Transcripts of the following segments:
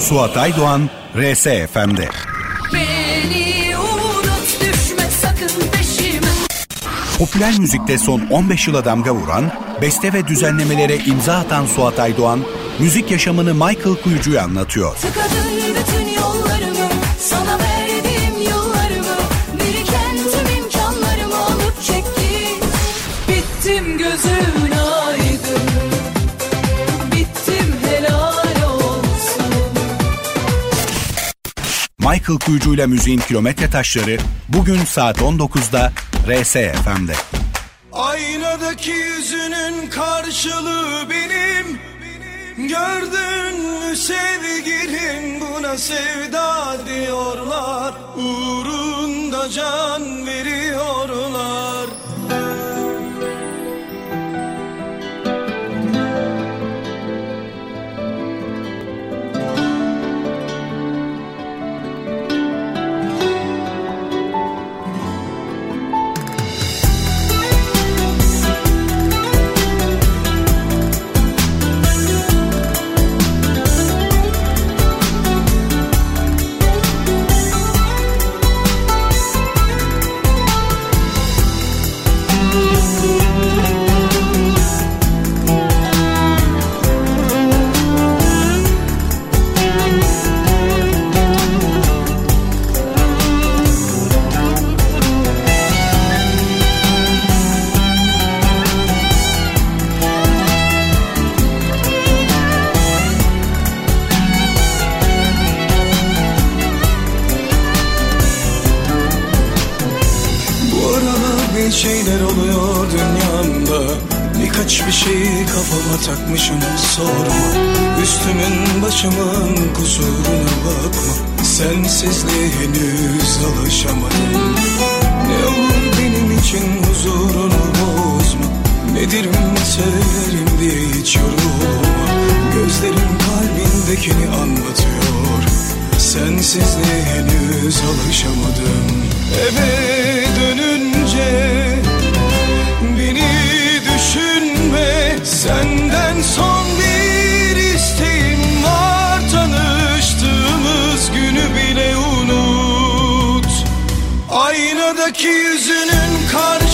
Suat Aydoğan, RSFM'de. Beni unut düşme sakın peşime Popüler müzikte son 15 yıla damga vuran, beste ve düzenlemelere imza atan Suat Aydoğan, müzik yaşamını Michael Kuyucu'ya anlatıyor. Tıkadın Michael Kuyucu ile müziğin kilometre taşları bugün saat 19'da RSFM'de. Aynadaki yüzünün karşılığı benim. Gördün mü sevgilim? Buna sevda diyorlar. Uğrunda can veriyorlar şeyi kafama takmışım sorma. Üstümün başımın kusuruna bakma. Sensizliğe henüz alışamadım. Ne olur benim için huzurunu bozma. Nedir meselerim diye hiç yorulma. Gözlerim kalbindekini anlatıyor. Sensizliğe henüz alışamadım. Eve dönünce Senden son bir isteğim var. Tanıştığımız günü bile unut. Aynadaki yüzünün karşılığı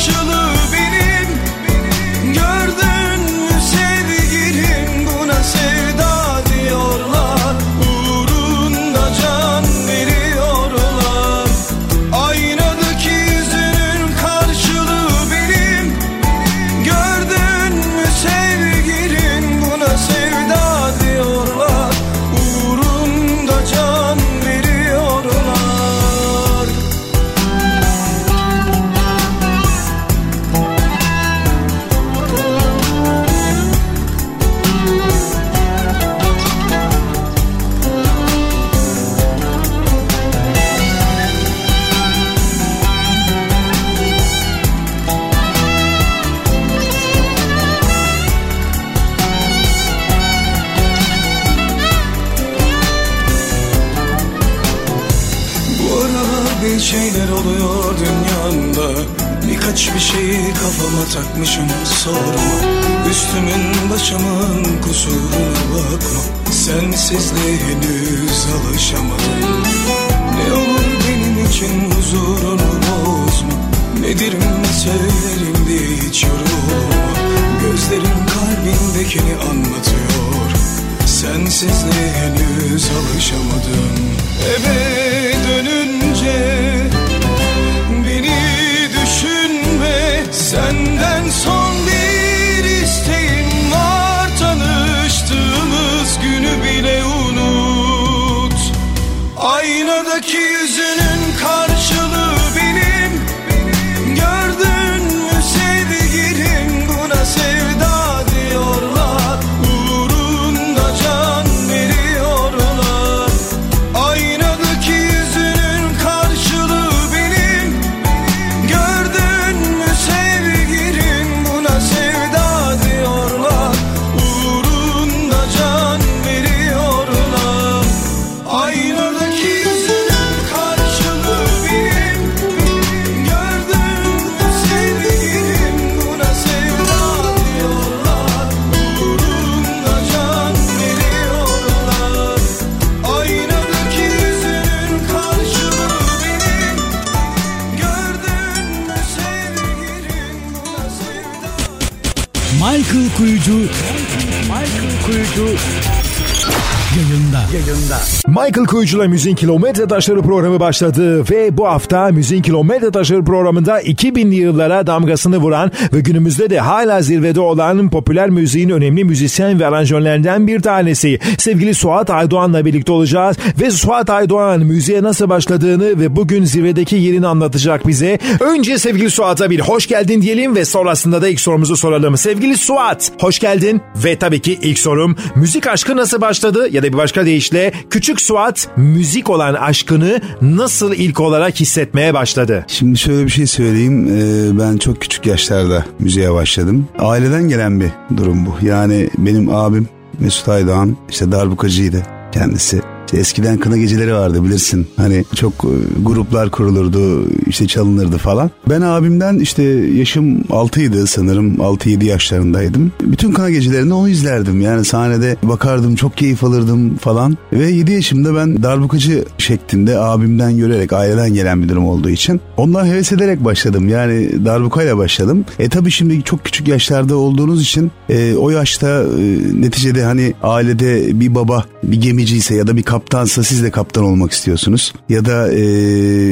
Kuyucu'la Müziğin Kilometre Taşları programı başladı ve bu hafta Müziğin Kilometre Taşları programında 2000'li yıllara damgasını vuran ve günümüzde de hala zirvede olan popüler müziğin önemli müzisyen ve aranjörlerinden bir tanesi. Sevgili Suat Aydoğan'la birlikte olacağız ve Suat Aydoğan müziğe nasıl başladığını ve bugün zirvedeki yerini anlatacak bize. Önce sevgili Suat'a bir hoş geldin diyelim ve sonrasında da ilk sorumuzu soralım. Sevgili Suat, hoş geldin ve tabii ki ilk sorum müzik aşkı nasıl başladı ya da bir başka deyişle küçük Suat müzik olan aşkını nasıl ilk olarak hissetmeye başladı? Şimdi şöyle bir şey söyleyeyim. Ee, ben çok küçük yaşlarda müziğe başladım. Aileden gelen bir durum bu. Yani benim abim Mesut Aydoğan işte darbukacıydı kendisi. Eskiden kına geceleri vardı bilirsin. Hani çok e, gruplar kurulurdu, işte çalınırdı falan. Ben abimden işte yaşım 6'ydı sanırım. 6-7 yaşlarındaydım. Bütün kına gecelerinde onu izlerdim. Yani sahnede bakardım, çok keyif alırdım falan. Ve 7 yaşımda ben darbukacı şeklinde abimden görerek, aileden gelen bir durum olduğu için ondan heves ederek başladım. Yani darbukayla başladım. E tabii şimdi çok küçük yaşlarda olduğunuz için e, o yaşta e, neticede hani ailede bir baba bir gemiciyse ya da bir kaptansa siz de kaptan olmak istiyorsunuz. Ya da e,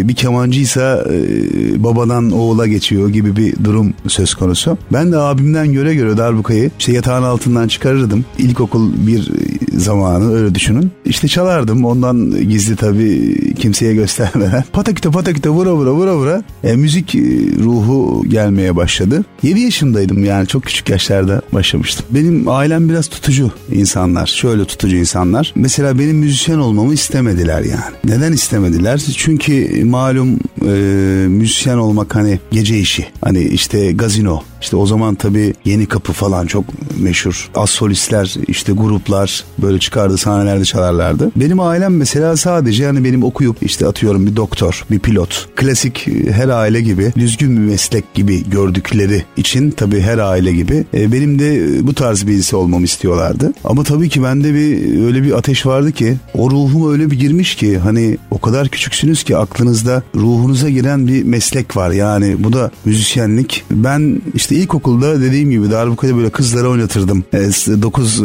bir kemancıysa e, babadan oğula geçiyor gibi bir durum söz konusu. Ben de abimden göre göre darbukayı işte yatağın altından çıkarırdım. İlkokul bir zamanı öyle düşünün. İşte çalardım ondan gizli tabii kimseye göstermeden. Pataküte pataküte vura vura vura vura e, müzik ruhu gelmeye başladı. 7 yaşındaydım yani çok küçük yaşlarda başlamıştım. Benim ailem biraz tutucu insanlar. Şöyle tutucu insanlar. Mesela benim müzisyen olmamı istemediler yani. Neden istemediler? Çünkü malum e, müzisyen olmak hani gece işi. Hani işte gazino. İşte o zaman tabii Yeni Kapı falan çok meşhur. Az solistler, işte gruplar böyle çıkardı sahnelerde çalarlardı. Benim ailem mesela sadece yani benim okuyup işte atıyorum bir doktor, bir pilot. Klasik e, her aile gibi düzgün bir meslek gibi gördükleri için tabii her aile gibi e, benim de bu tarz birisi olmamı istiyorlardı. Ama tabii ki bende bir öyle bir ateş vardı ki o ruhuma öyle bir girmiş ki hani o kadar küçüksünüz ki aklınızda ruhunuza giren bir meslek var. Yani bu da müzisyenlik. Ben işte ilkokulda dediğim gibi darbukada böyle kızlara oynatırdım. 9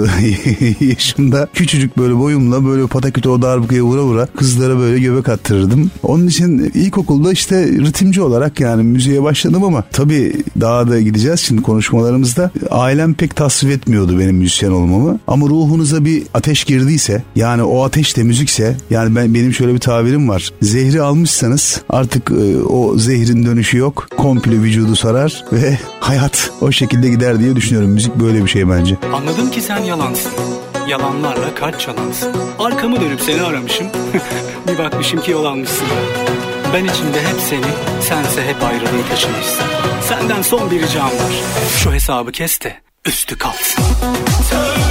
yaşımda küçücük böyle boyumla böyle pataküte o darbukaya vura vura kızlara böyle göbek attırırdım. Onun için ilkokulda işte ritimci olarak yani müziğe başladım ama tabii daha da gideceğiz şimdi konuşmalarımızda. Ailem pek tasvip etmiyordu benim müzisyen olmamı. Ama ruhunuza bir ateş girdiyse yani o ateş de müzikse yani ben benim şöyle bir tabirim var. Zehri almışsanız artık e, o zehrin dönüşü yok. Komple vücudu sarar ve hayat o şekilde gider diye düşünüyorum. Müzik böyle bir şey bence. Anladım ki sen yalansın. Yalanlarla kaç çalansın. Arkamı dönüp seni aramışım. bir bakmışım ki yol almışsın. Ben içimde hep seni, sense hep ayrılığı taşımışsın. Senden son bir ricam var. Şu hesabı kes de üstü kalsın. Tövbe.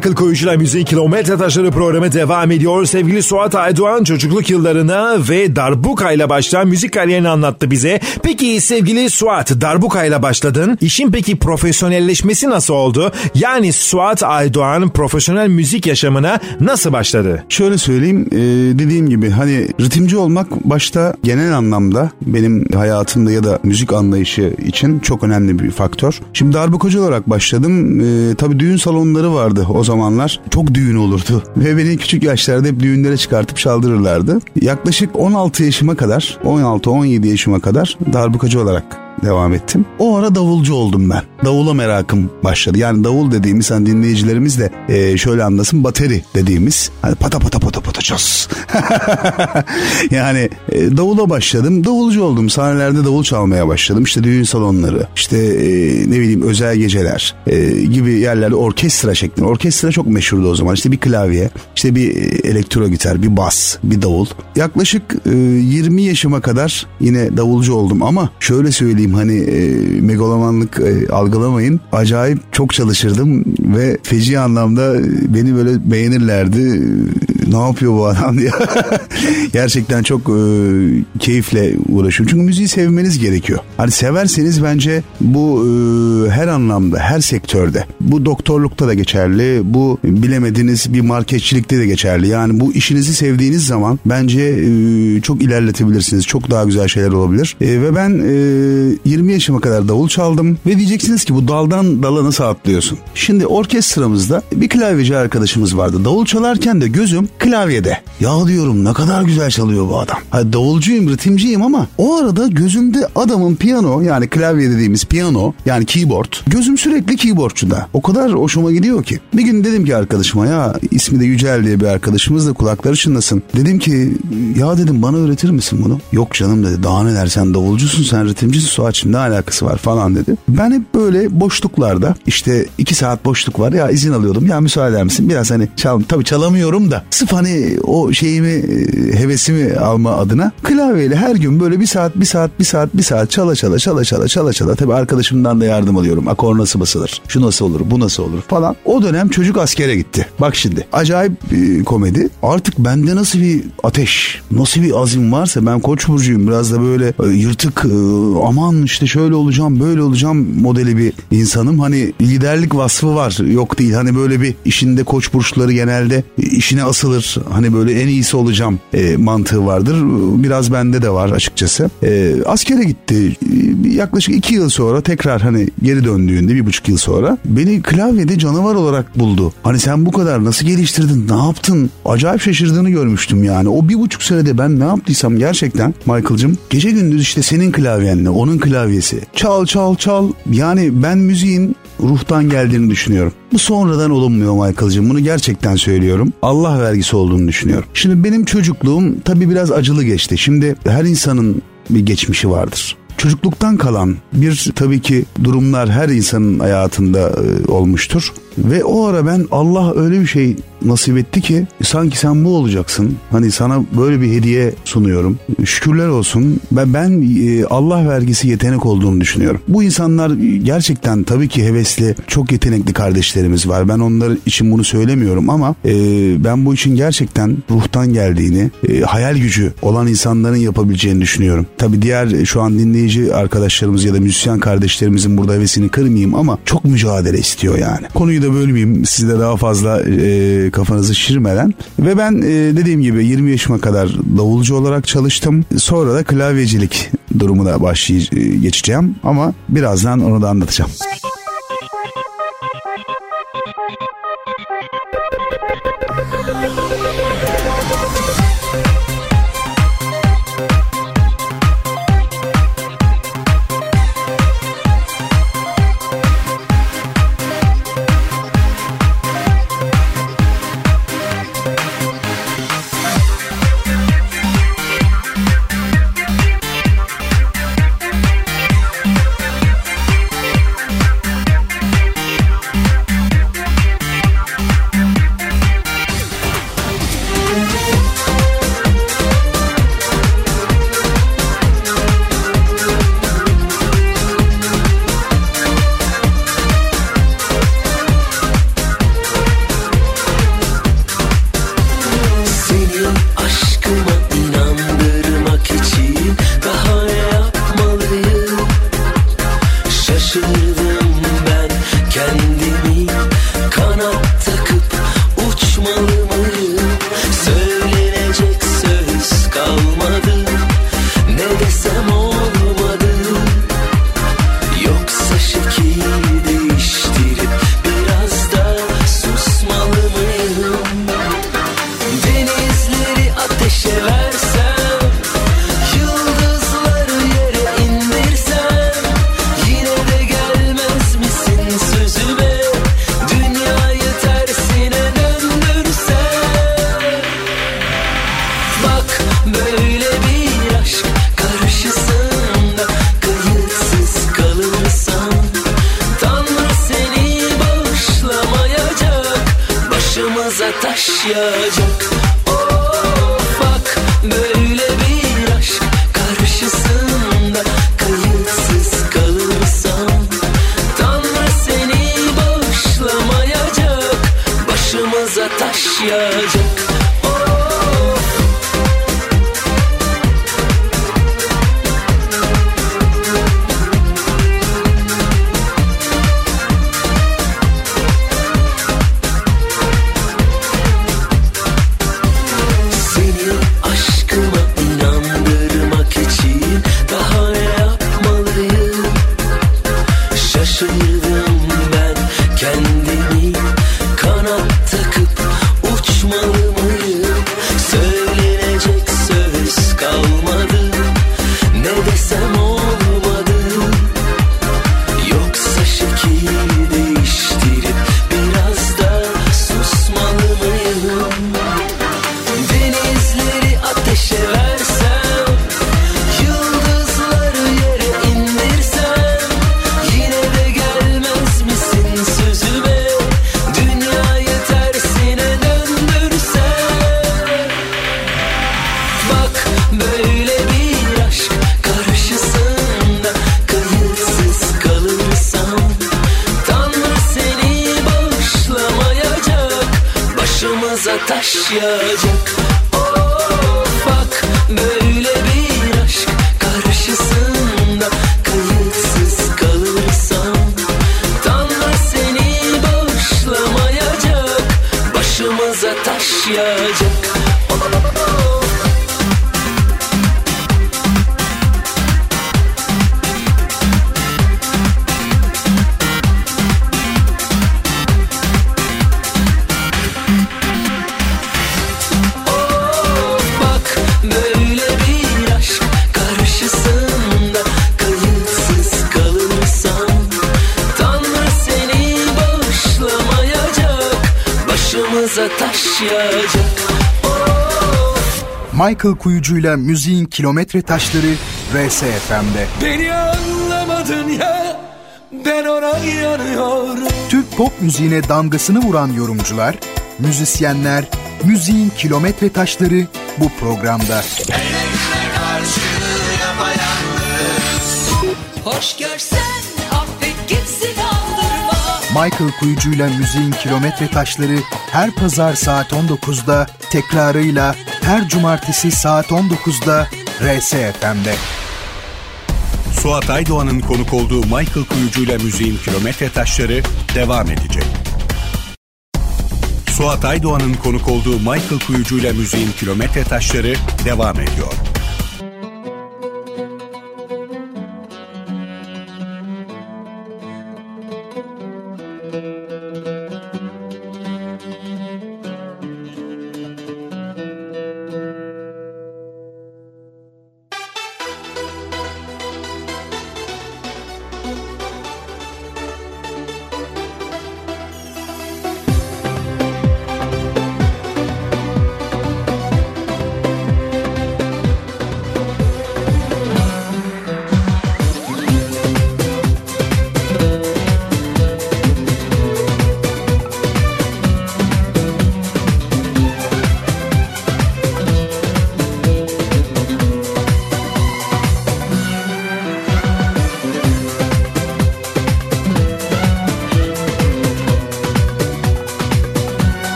Michael Koyucu'la Müziğin Kilometre Taşları programı devam ediyor. Sevgili Suat Aydoğan çocukluk yıllarına ve Darbuka ile başlayan müzik kariyerini anlattı bize. Peki sevgili Suat, Darbuka ile başladın. İşin peki profesyonelleşmesi nasıl oldu? Yani Suat Aydoğan profesyonel müzik yaşamına nasıl başladı? Şöyle söyleyeyim e, dediğim gibi hani ritimci olmak başta genel anlamda benim hayatımda ya da müzik anlayışı için çok önemli bir faktör. Şimdi darbukacı olarak başladım. E, tabii düğün salonları vardı o zamanlar. Çok düğün olurdu ve beni küçük yaşlarda hep düğünlere çıkartıp çaldırırlardı. Yaklaşık 16 yaşıma kadar 16-17 yaşıma kadar darbukacı olarak devam ettim. O ara davulcu oldum ben. Davula merakım başladı. Yani davul dediğimiz hani dinleyicilerimiz de e, şöyle anlasın bateri dediğimiz hani pata pata pata pata ças. yani e, davula başladım. Davulcu oldum. Sahnelerde davul çalmaya başladım. İşte düğün salonları, işte e, ne bileyim özel geceler e, gibi yerlerde orkestra şeklinde. Orkestra çok meşhurdu o zaman. İşte bir klavye, işte bir e, elektro gitar, bir bas, bir davul. Yaklaşık e, 20 yaşıma kadar yine davulcu oldum ama şöyle söyleyeyim hani e, megalomanlık e, algılamayın. Acayip çok çalışırdım ve feci anlamda beni böyle beğenirlerdi. E, Ne yapıyor bu adam diye. Gerçekten çok e, keyifle uğraşıyorum. Çünkü müziği sevmeniz gerekiyor. Hani severseniz bence bu e, her anlamda, her sektörde. Bu doktorlukta da geçerli. Bu bilemediğiniz bir marketçilikte de geçerli. Yani bu işinizi sevdiğiniz zaman bence e, çok ilerletebilirsiniz. Çok daha güzel şeyler olabilir. E, ve ben e, 20 yaşıma kadar davul çaldım. Ve diyeceksiniz ki bu daldan dala nasıl atlıyorsun? Şimdi orkestramızda bir klavyeci arkadaşımız vardı. Davul çalarken de gözüm klavyede. Ya diyorum ne kadar güzel çalıyor bu adam. Ha, davulcuyum, ritimciyim ama o arada gözümde adamın piyano yani klavye dediğimiz piyano yani keyboard. Gözüm sürekli keyboardçuda. O kadar hoşuma gidiyor ki. Bir gün dedim ki arkadaşıma ya ismi de Yücel diye bir arkadaşımız da kulakları çınlasın. Dedim ki ya dedim bana öğretir misin bunu? Yok canım dedi daha neler sen davulcusun sen ritimcisin Suat'cığım ne alakası var falan dedi. Ben hep böyle boşluklarda işte iki saat boşluk var ya izin alıyordum. Ya müsaade eder misin? Biraz hani çal tabii çalamıyorum da. Sırf hani o şeyimi e, hevesimi alma adına klavyeyle her gün böyle bir saat bir saat bir saat bir saat çala çala çala çala çala çala. Tabii arkadaşımdan da yardım alıyorum. Akor nasıl basılır? Şu nasıl olur? Bu nasıl olur? Falan. O dönem çocuk askere gitti. Bak şimdi. Acayip e, komedi. Artık bende nasıl bir ateş nasıl bir azim varsa ben koç burcuyum. Biraz da böyle e, yırtık e, aman işte şöyle olacağım böyle olacağım modeli bir insanım hani liderlik vasfı var yok değil hani böyle bir işinde koç burçları genelde işine asılır. Hani böyle en iyisi olacağım e, mantığı vardır. Biraz bende de var açıkçası. E, askere gitti. E, Yaklaşık iki yıl sonra tekrar hani geri döndüğünde bir buçuk yıl sonra beni klavyede canavar olarak buldu. Hani sen bu kadar nasıl geliştirdin ne yaptın acayip şaşırdığını görmüştüm yani. O bir buçuk senede ben ne yaptıysam gerçekten Michael'cım gece gündüz işte senin klavyenle onun klavyesi çal çal çal yani ben müziğin ruhtan geldiğini düşünüyorum. Bu sonradan olunmuyor Michael'cığım. Bunu gerçekten söylüyorum. Allah vergisi olduğunu düşünüyorum. Şimdi benim çocukluğum tabii biraz acılı geçti. Şimdi her insanın bir geçmişi vardır. Çocukluktan kalan bir tabii ki durumlar her insanın hayatında e, olmuştur. Ve o ara ben Allah öyle bir şey nasip etti ki sanki sen bu olacaksın. Hani sana böyle bir hediye sunuyorum. Şükürler olsun. Ben ben e, Allah vergisi yetenek olduğunu düşünüyorum. Bu insanlar gerçekten tabii ki hevesli, çok yetenekli kardeşlerimiz var. Ben onlar için bunu söylemiyorum ama e, ben bu için gerçekten ruhtan geldiğini, e, hayal gücü olan insanların yapabileceğini düşünüyorum. Tabii diğer şu an dinleyici arkadaşlarımız ya da müzisyen kardeşlerimizin burada hevesini kırmayayım ama çok mücadele istiyor yani. Konuyu da bölmeyeyim size daha fazla e, kafanızı şişirmeden. Ve ben e, dediğim gibi 20 yaşıma kadar davulcu olarak çalıştım. Sonra da klavyecilik durumuna başlayacağım geçeceğim ama birazdan onu da anlatacağım. Michael Kuyucu'yla müziğin kilometre taşları RSFM'de. Beni anlamadın ya Ben ona yanıyorum Türk pop müziğine damgasını vuran yorumcular, müzisyenler, müziğin kilometre taşları bu programda. Hoş görsen affet gitsin aldırma Michael Kuyucu'yla müziğin kilometre taşları her pazar saat 19'da, tekrarıyla her cumartesi saat 19'da RSFM'de. Suat Aydoğan'ın konuk olduğu Michael Kuyucu'yla müziğin kilometre taşları devam edecek. Suat Aydoğan'ın konuk olduğu Michael Kuyucu'yla müziğin kilometre taşları devam ediyor.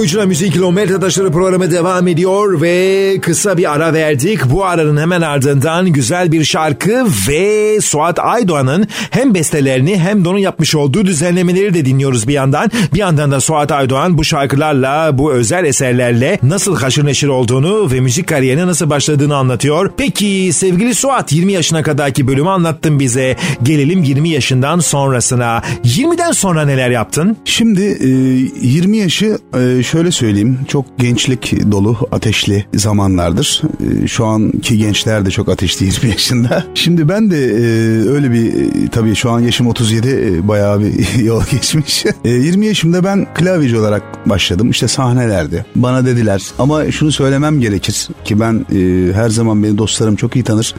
Kuyucu'na Müzik Kilometre Taşları programı devam ediyor ve kısa bir ara verdik. Bu aranın hemen ardından güzel bir şarkı ve Suat Aydoğan'ın hem bestelerini hem de onun yapmış olduğu düzenlemeleri de dinliyoruz bir yandan. Bir yandan da Suat Aydoğan bu şarkılarla, bu özel eserlerle nasıl haşır neşir olduğunu ve müzik kariyerine nasıl başladığını anlatıyor. Peki sevgili Suat 20 yaşına kadarki bölümü anlattın bize. Gelelim 20 yaşından sonrasına. 20'den sonra neler yaptın? Şimdi e, 20 yaşı e, şöyle söyleyeyim çok gençlik dolu ateşli zamanlardır. E, şu anki gençler de çok ateşli 20 yaşında. Şimdi ben de e, öyle bir e, tabii şu an yaşım 37 e, bayağı bir yol geçmiş. E, 20 yaşımda ben klavyeci olarak başladım işte sahnelerde. Bana dediler ama şunu söylemem gerekir ki ben her zaman beni dostlarım çok iyi tanır.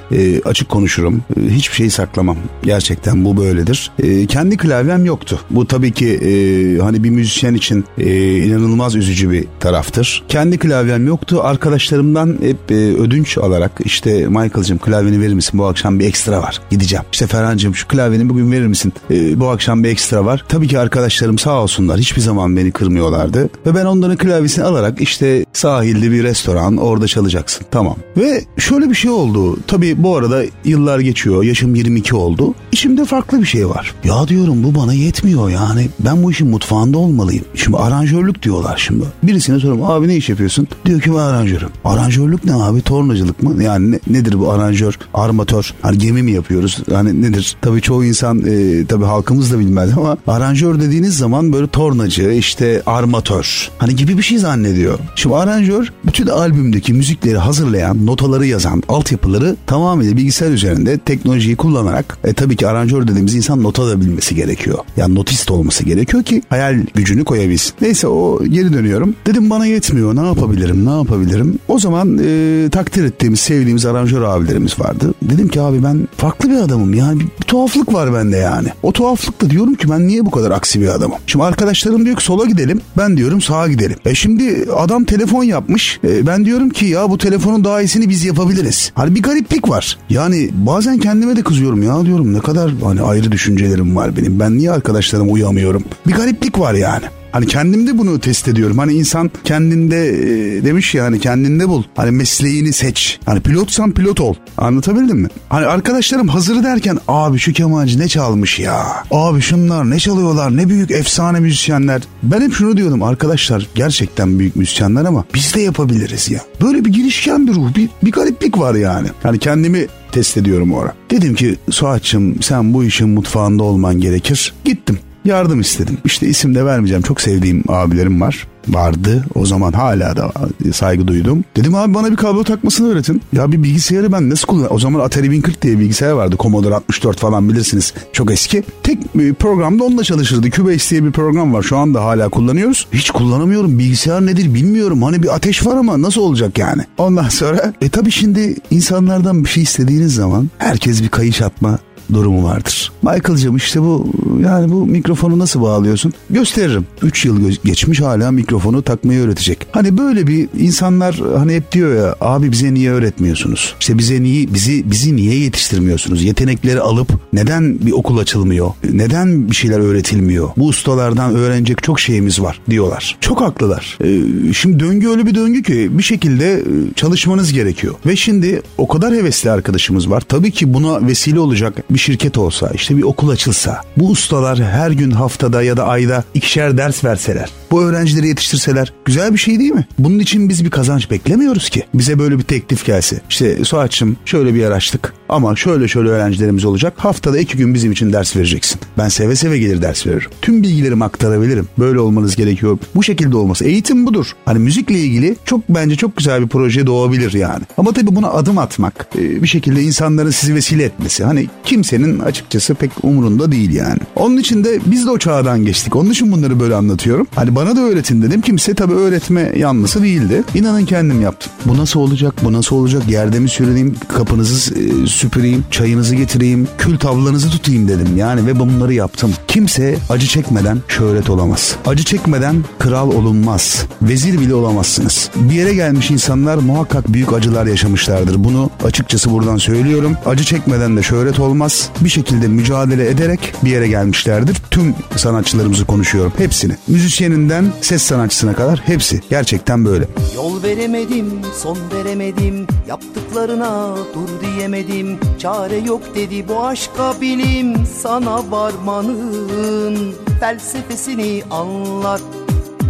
Açık konuşurum. Hiçbir şeyi saklamam. Gerçekten bu böyledir. Kendi klavyem yoktu. Bu tabii ki hani bir müzisyen için inanılmaz üzücü bir taraftır. Kendi klavyem yoktu. Arkadaşlarımdan hep e, ödünç alarak işte Michael'cığım klavyeni verir misin? Bu akşam bir ekstra var. Gideceğim. İşte Ferhan'cığım şu klavyeni bugün verir misin? E, bu akşam bir ekstra var. Tabii ki arkadaşlarım sağ olsunlar. Hiçbir zaman beni kırmıyorlardı. Ve ben onların klavyesini alarak işte sahilde bir restoran orada çalacaksın. Tamam. Ve şöyle bir şey oldu. Tabii bu arada yıllar geçiyor. Yaşım 22 oldu. İçimde farklı bir şey var. Ya diyorum bu bana yetmiyor yani. Ben bu işin mutfağında olmalıyım. Şimdi aranjörlük diyorlar şimdi. Birisine soruyorum abi ne iş yapıyorsun? Diyor ki ben aranjörüm. Aranjörlük ne abi? Tornacılık mı? Yani ne- nedir bu aranjör? Armatör. Hani gemi mi yapıyoruz? Hani nedir? Tabii çoğu insan e, tabii halkımız da bilmez ama aranjör dediğiniz zaman böyle tornacı işte armatör. Hani gibi bir şey zannediyor. Şimdi aranjör bütün albümdeki müzikleri hazırlayan, notaları yazan, altyapıları tamamıyla bilgisayar üzerinde teknolojiyi kullanarak e, tabii ki aranjör dediğimiz insan nota da bilmesi gerekiyor. Yani notist olması gerekiyor ki hayal gücünü koyabilsin. Neyse o geri dönüyorum. Dedim bana yetmiyor ne yapabilirim ne yapabilirim. O zaman e, takdir ettiğimiz sevdiğimiz aranjör abilerimiz vardı. Dedim ki abi ben farklı bir adamım yani bir, bir tuhaflık var bende yani. O tuhaflıkta diyorum ki ben niye bu kadar aksi bir adamım. Şimdi arkadaşlarım diyor ki sola gidelim ben diyorum sağa gidelim. E şimdi adam telefon yapmış. E, ben diyorum ki ya bu telefonun daha iyisini biz yapabiliriz. Hani bir gariplik var. Yani bazen kendime de kızıyorum ya diyorum ne kadar hani ayrı düşüncelerim var benim. Ben niye arkadaşlarıma uyamıyorum? Bir gariplik var yani. Hani kendimde bunu test ediyorum. Hani insan kendinde e, demiş ya hani kendinde bul. Hani mesleğini seç. Hani pilotsan pilot ol. Anlatabildim mi? Hani arkadaşlarım hazır derken abi şu kemancı ne çalmış ya. Abi şunlar ne çalıyorlar ne büyük efsane müzisyenler. Ben hep şunu diyordum arkadaşlar gerçekten büyük müzisyenler ama biz de yapabiliriz ya. Böyle bir girişken bir ruh bir, bir gariplik var yani. Hani kendimi test ediyorum o ara. Dedim ki Suat'cığım sen bu işin mutfağında olman gerekir. Gittim yardım istedim. İşte isim de vermeyeceğim. Çok sevdiğim abilerim var. Vardı. O zaman hala da saygı duydum. Dedim abi bana bir kablo takmasını öğretin. Ya bir bilgisayarı ben nasıl kullanırım? O zaman Atari 1040 diye bilgisayar vardı. Commodore 64 falan bilirsiniz. Çok eski. Tek bir programda onunla çalışırdı. Cubase diye bir program var. Şu anda hala kullanıyoruz. Hiç kullanamıyorum. Bilgisayar nedir bilmiyorum. Hani bir ateş var ama nasıl olacak yani? Ondan sonra e tabii şimdi insanlardan bir şey istediğiniz zaman herkes bir kayış atma durumu vardır. Michael'cığım işte bu yani bu mikrofonu nasıl bağlıyorsun? Gösteririm. 3 yıl geçmiş hala mikrofonu takmayı öğretecek. Hani böyle bir insanlar hani hep diyor ya abi bize niye öğretmiyorsunuz? İşte bize niye bizi bizi niye yetiştirmiyorsunuz? Yetenekleri alıp neden bir okul açılmıyor? Neden bir şeyler öğretilmiyor? Bu ustalardan öğrenecek çok şeyimiz var diyorlar. Çok haklılar. Ee, şimdi döngü öyle bir döngü ki bir şekilde e, çalışmanız gerekiyor. Ve şimdi o kadar hevesli arkadaşımız var. Tabii ki buna vesile olacak bir şirket olsa, işte bir okul açılsa, bu ustalar her gün haftada ya da ayda ikişer ders verseler, bu öğrencileri yetiştirseler güzel bir şey değil mi? Bunun için biz bir kazanç beklemiyoruz ki. Bize böyle bir teklif gelse. İşte Suat'cığım şöyle bir yer açtık ama şöyle şöyle öğrencilerimiz olacak. Haftada iki gün bizim için ders vereceksin. Ben seve seve gelir ders veririm. Tüm bilgilerimi aktarabilirim. Böyle olmanız gerekiyor. Bu şekilde olması. Eğitim budur. Hani müzikle ilgili çok bence çok güzel bir proje doğabilir yani. Ama tabii buna adım atmak, e, bir şekilde insanların sizi vesile etmesi. Hani kimsenin açıkçası pek umurunda değil yani. Onun için de biz de o çağdan geçtik. Onun için bunları böyle anlatıyorum. Hani bana da öğretin dedim. Kimse tabii öğretme yanlısı değildi. İnanın kendim yaptım. Bu nasıl olacak? Bu nasıl olacak? Yerde mi sürüneyim? Kapınızı e, süpüreyim, çayınızı getireyim, kül tavlanızı tutayım dedim. Yani ve bunları yaptım. Kimse acı çekmeden şöhret olamaz. Acı çekmeden kral olunmaz. Vezir bile olamazsınız. Bir yere gelmiş insanlar muhakkak büyük acılar yaşamışlardır. Bunu açıkçası buradan söylüyorum. Acı çekmeden de şöhret olmaz. Bir şekilde mücadele ederek bir yere gelmişlerdir. Tüm sanatçılarımızı konuşuyorum. Hepsini. Müzisyeninden ses sanatçısına kadar hepsi. Gerçekten böyle. Yol veremedim, son veremedim Yaptıklarına dur diyemedim Çare yok dedi bu aşka bilim Sana varmanın felsefesini anlat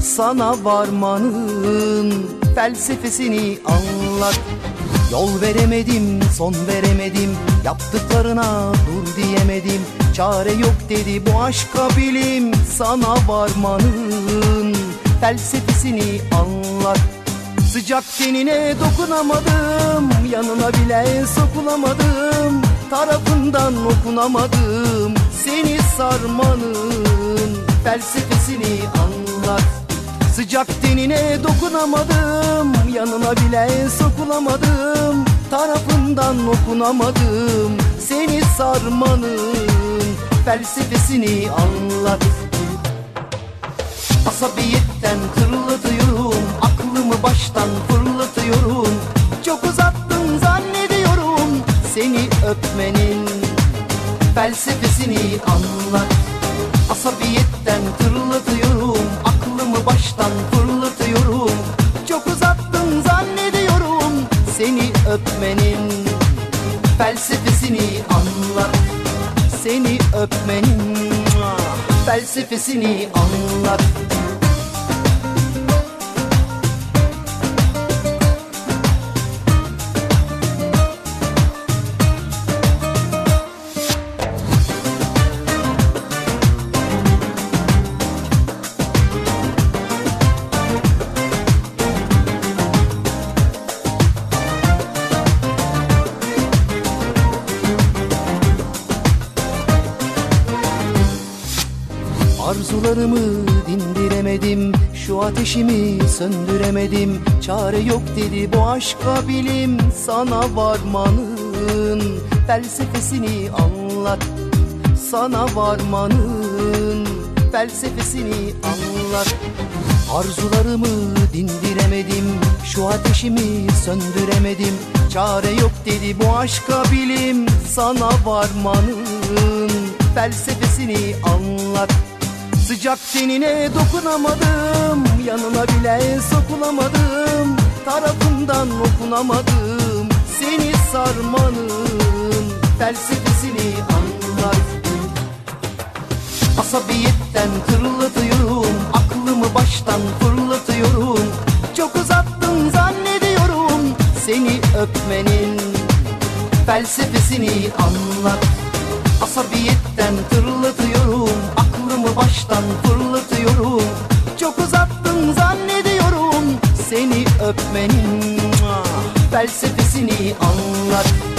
Sana varmanın felsefesini anlat. Yol veremedim, son veremedim Yaptıklarına dur diyemedim. Çare yok dedi bu aşka bilim Sana varmanın felsefesini anlat Sıcak tenine dokunamadım Yanına bile sokulamadım Tarafından okunamadım. Seni sarmanın felsefesini anlat. Sıcak tenine dokunamadım Yanına bile sokulamadım Tarafından okunamadım. Seni sarmanın felsefesini anlat. Asabiyetten tırlatıyorum Aklımı baştan fırlatıyorum? Çok uzattın zannediyorum Seni öpmenin felsefesini anlat. Asabiyetten tırlatıyorum Aklımı baştan fırlatıyorum. Çok uzattın zannediyorum Seni öpmenin felsefesini anlat. Seni öpmenin felsefesini anlat ateşimi söndüremedim. Çare yok dedi bu aşka bilim. Sana varmanın felsefesini anlat. Sana varmanın felsefesini anlat. Arzularımı dindiremedim. Şu ateşimi söndüremedim. Çare yok dedi bu aşka bilim. Sana varmanın felsefesini anlat. Sıcak tenine dokunamadım Yanına bile sokulamadım Tarafından okunamadım Seni sarmanın felsefesini anlat Asabiyetten tırlatıyorum Aklımı baştan fırlatıyorum. Çok uzattın zannediyorum Seni öpmenin felsefesini anlat. Asabiyetten tırlatıyorum Aklımı baştan fırlatıyorum Öpmenin felsefesini anlat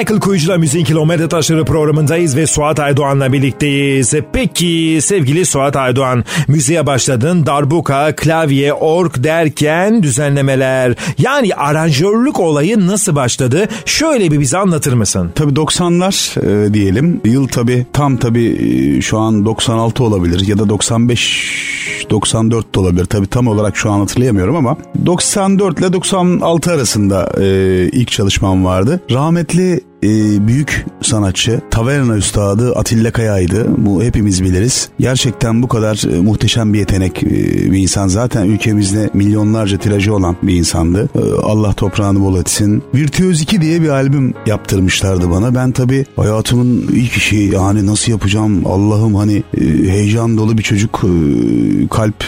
Michael Kuyucu'la Müziğin Kilometre Taşları programındayız ve Suat Aydoğan'la birlikteyiz. Peki sevgili Suat Aydoğan, müziğe başladın, darbuka, klavye, ork derken düzenlemeler. Yani aranjörlük olayı nasıl başladı? Şöyle bir bize anlatır mısın? Tabii 90'lar e, diyelim. Yıl tabii tam tabii e, şu an 96 olabilir ya da 95 94 de olabilir. Tabii tam olarak şu an hatırlayamıyorum ama 94 ile 96 arasında e, ilk çalışmam vardı. Rahmetli e, büyük sanatçı Taverna Üstadı Atilla Kaya'ydı. Bu hepimiz biliriz. Gerçekten bu kadar e, muhteşem bir yetenek e, bir insan. Zaten ülkemizde milyonlarca tirajı olan bir insandı. E, Allah toprağını bol etsin. Virtüöz 2 diye bir albüm yaptırmışlardı bana. Ben tabii hayatımın ilk işi yani nasıl yapacağım Allah'ım hani e, heyecan dolu bir çocuk e, kalp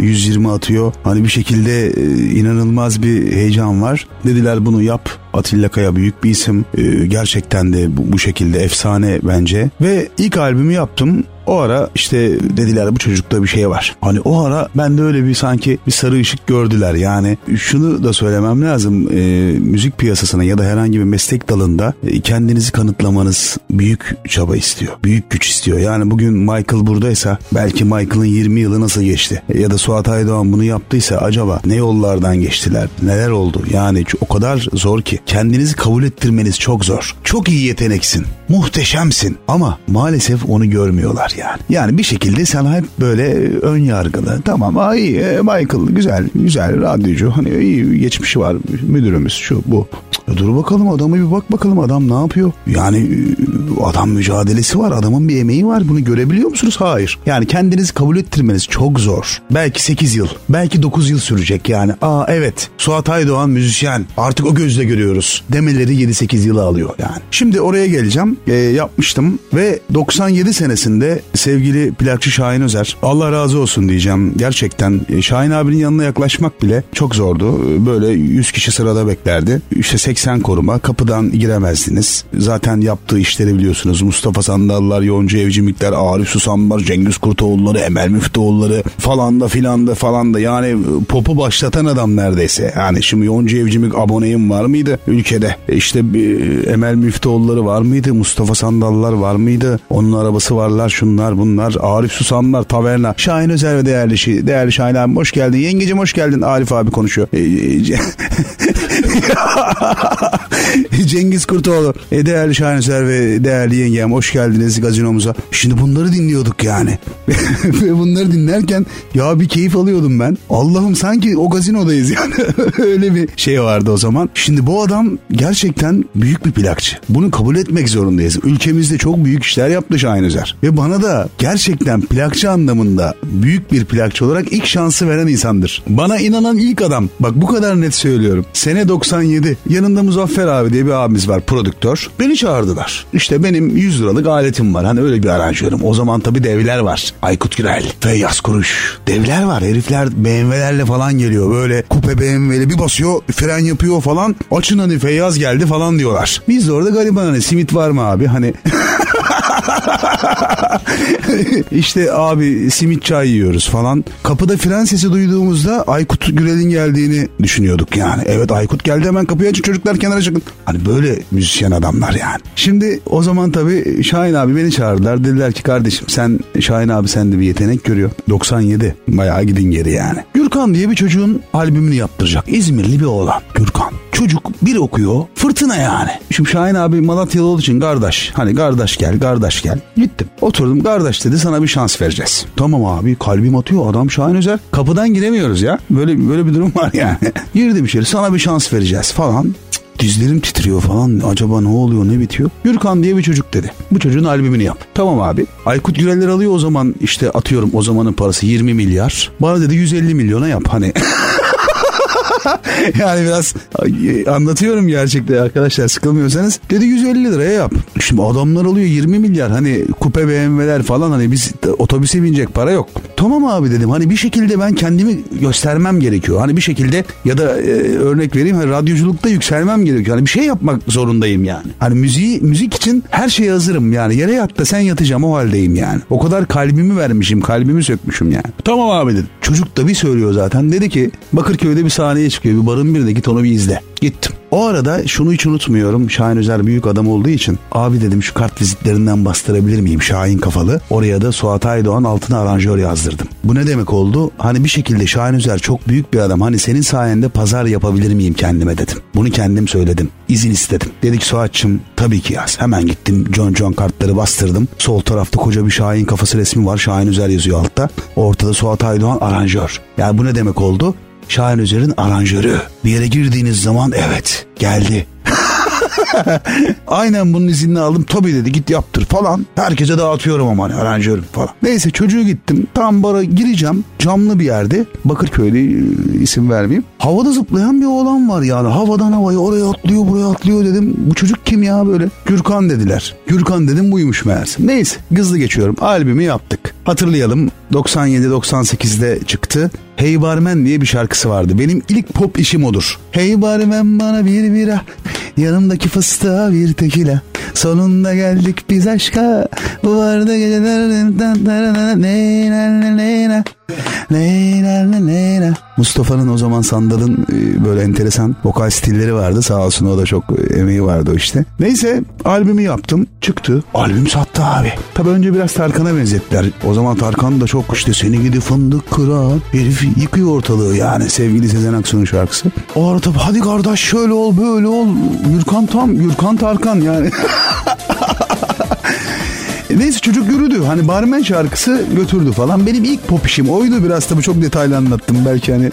e, 120 atıyor. Hani bir şekilde e, inanılmaz bir heyecan var. Dediler bunu yap. Atilla Kaya büyük bir isim. E, gerçekten de bu, bu şekilde efsane bence. Ve ilk albümü yaptım. O ara işte dediler bu çocukta bir şey var. Hani o ara ben de öyle bir sanki bir sarı ışık gördüler. Yani şunu da söylemem lazım. E, müzik piyasasına ya da herhangi bir meslek dalında e, kendinizi kanıtlamanız büyük çaba istiyor. Büyük güç istiyor. Yani bugün Michael buradaysa belki Michael'ın 20 yılı nasıl geçti? Ya da Suat Aydoğan bunu yaptıysa acaba ne yollardan geçtiler? Neler oldu? Yani o kadar zor ki kendinizi kabul ettirmeniz çok zor. Çok iyi yeteneksin. Muhteşemsin. Ama maalesef onu görmüyorlar yani. Yani bir şekilde sen hep böyle ön yargılı. Tamam aa iyi e, Michael güzel güzel radyocu. Hani iyi geçmişi var müdürümüz şu bu. Cık, dur bakalım adamı bir bak bakalım adam ne yapıyor? Yani e, adam mücadelesi var adamın bir emeği var bunu görebiliyor musunuz? Hayır. Yani kendinizi kabul ettirmeniz çok zor. Belki 8 yıl belki 9 yıl sürecek yani. Aa evet Suat Aydoğan müzisyen artık o gözle görüyoruz demeleri 7-8 yılı alıyor yani. Şimdi oraya geleceğim. E, yapmıştım ve 97 senesinde sevgili plakçı Şahin Özer Allah razı olsun diyeceğim. Gerçekten e, Şahin abinin yanına yaklaşmak bile çok zordu. E, Böyle 100 kişi sırada beklerdi. İşte 80 koruma kapıdan giremezdiniz. Zaten yaptığı işleri biliyorsunuz. Mustafa Sandallar, Yonca Evcimikler, Arif Susamlar, Cengiz Kurtoğulları, Emel Müftüoğulları falan da filan da falan da yani e, popu başlatan adam neredeyse. Yani şimdi Yonca Evcimik aboneyim var mıydı ülkede? İşte bir Emel Müftüoğulları var mıydı? Mustafa Sandallar var mıydı? Onun arabası varlar şunlar bunlar. Arif Susamlar, Taverna. Şahin Özer ve değerli, şi- değerli Şahin abi hoş geldin. Yengecim hoş geldin. Arif abi konuşuyor. Cengiz Kurtoğlu. E, değerli Şahin Özer ve değerli yengem hoş geldiniz gazinomuza. Şimdi bunları dinliyorduk yani. ve bunları dinlerken ya bir keyif alıyordum ben. Allah'ım sanki o gazinodayız yani. Öyle bir şey vardı o zaman. Şimdi bu adam gerçekten büyük bir plakçı. Bunu kabul etmek zorundayız. Ülkemizde çok büyük işler yaptı Şahin Özer. Ve bana da gerçekten plakçı anlamında büyük bir plakçı olarak ilk şansı veren insandır. Bana inanan ilk adam. Bak bu kadar net söylüyorum. Sene 97. Yanında Muzaffer abi diye bir abimiz var prodüktör. Beni çağırdılar. İşte benim 100 liralık aletim var. Hani öyle bir aranjörüm. O zaman tabii devler var. Aykut Gürel, Feyyaz Kuruş. Devler var. Herifler BMW'lerle falan geliyor. Böyle kupe BMW'li bir basıyor fren yapıyor falan. Açın hani Feyyaz geldi falan diyorlar. Biz de orada gariban hani simit var mı abi? Hani işte abi simit çay yiyoruz falan. Kapıda fren sesi duyduğumuzda Aykut Gürel'in geldiğini düşünüyorduk yani. Evet Aykut geldi hemen kapıyı açın çocuklar kenara çıkın. Hani böyle müzisyen adamlar yani. Şimdi o zaman tabii Şahin abi beni çağırdılar. Dediler ki kardeşim sen Şahin abi sende bir yetenek görüyor. 97 bayağı gidin geri yani. Gürkan diye bir çocuğun albümünü yaptıracak. İzmirli bir oğlan Gürkan. Çocuk bir okuyor fırtına yani. Şimdi Şahin abi Malatyalı olduğu için kardeş. Hani kardeş gel kardeş gel. Gittim oturdum kardeş dedi sana bir şans vereceğiz. Tamam abi kalbim atıyor adam Şahin Özer. Kapıdan giremiyoruz ya. Böyle böyle bir durum var yani. Girdim içeri sana bir şans vereceğiz falan. Dizlerim titriyor falan. Acaba ne oluyor ne bitiyor? Gürkan diye bir çocuk dedi. Bu çocuğun albümünü yap. Tamam abi. Aykut Güreller alıyor o zaman işte atıyorum o zamanın parası 20 milyar. Bana dedi 150 milyona yap hani. yani biraz anlatıyorum gerçekten arkadaşlar sıkılmıyorsanız. Dedi 150 liraya yap. Şimdi adamlar alıyor 20 milyar hani kupe BMW'ler falan hani biz otobüse binecek para yok. Tamam abi dedim hani bir şekilde ben kendimi göstermem gerekiyor. Hani bir şekilde ya da e, örnek vereyim hani radyoculukta yükselmem gerekiyor. Hani bir şey yapmak zorundayım yani. Hani müziği müzik için her şeye hazırım yani. Yere yat da sen yatacağım o haldeyim yani. O kadar kalbimi vermişim kalbimi sökmüşüm yani. Tamam abi dedim. Çocuk da bir söylüyor zaten. Dedi ki Bakırköy'de bir sahneye çıkıyor. Bir barın birinde git onu bir izle. Gittim. O arada şunu hiç unutmuyorum. Şahin Özer büyük adam olduğu için abi dedim şu kart vizitlerinden bastırabilir miyim Şahin kafalı. Oraya da Suat Aydoğan altına aranjör yazdırdım. Bu ne demek oldu? Hani bir şekilde Şahin Özer çok büyük bir adam. Hani senin sayende pazar yapabilir miyim kendime dedim. Bunu kendim söyledim. İzin istedim. Dedik Suat'cığım tabii ki yaz. Hemen gittim John John kartları bastırdım. Sol tarafta koca bir Şahin kafası resmi var. Şahin Özer yazıyor altta. Ortada Suat Aydoğan aranjör. Yani bu ne demek oldu? Şahin Özer'in aranjörü. Bir yere girdiğiniz zaman evet geldi. Aynen bunun iznini aldım. Tabii dedi git yaptır falan. Herkese dağıtıyorum ama hani aranjörüm falan. Neyse çocuğu gittim. Tam bara gireceğim. Camlı bir yerde. Bakırköy'de e, isim vermeyeyim. Havada zıplayan bir oğlan var yani. Havadan havaya oraya atlıyor buraya atlıyor dedim. Bu çocuk kim ya böyle? Gürkan dediler. Gürkan dedim buymuş meğerse. Neyse hızlı geçiyorum. Albümü yaptık. Hatırlayalım 97-98'de çıktı. Hey Barmen diye bir şarkısı vardı. Benim ilk pop işim odur. Hey Barmen bana bir bira, yanımdaki fıstığa bir tekila. Sonunda geldik biz aşka. Bu vardı geceler. Mustafa'nın o zaman Sandal'ın e, böyle enteresan vokal stilleri vardı. Sağ olsun o da çok e, emeği vardı işte. Neyse albümü yaptım. Çıktı. Albüm sattı abi. Tabii önce biraz Tarkan'a benzettiler. O zaman Tarkan da çok işte seni gidi fındık kıran herif yıkıyor ortalığı yani sevgili Sezen Aksu'nun şarkısı. O arada hadi kardeş şöyle ol böyle ol. Gürkan tam Gürkan Tarkan yani. Neyse çocuk yürüdü. Hani barmen şarkısı götürdü falan. Benim ilk pop işim oydu. Biraz tabii çok detaylı anlattım. Belki hani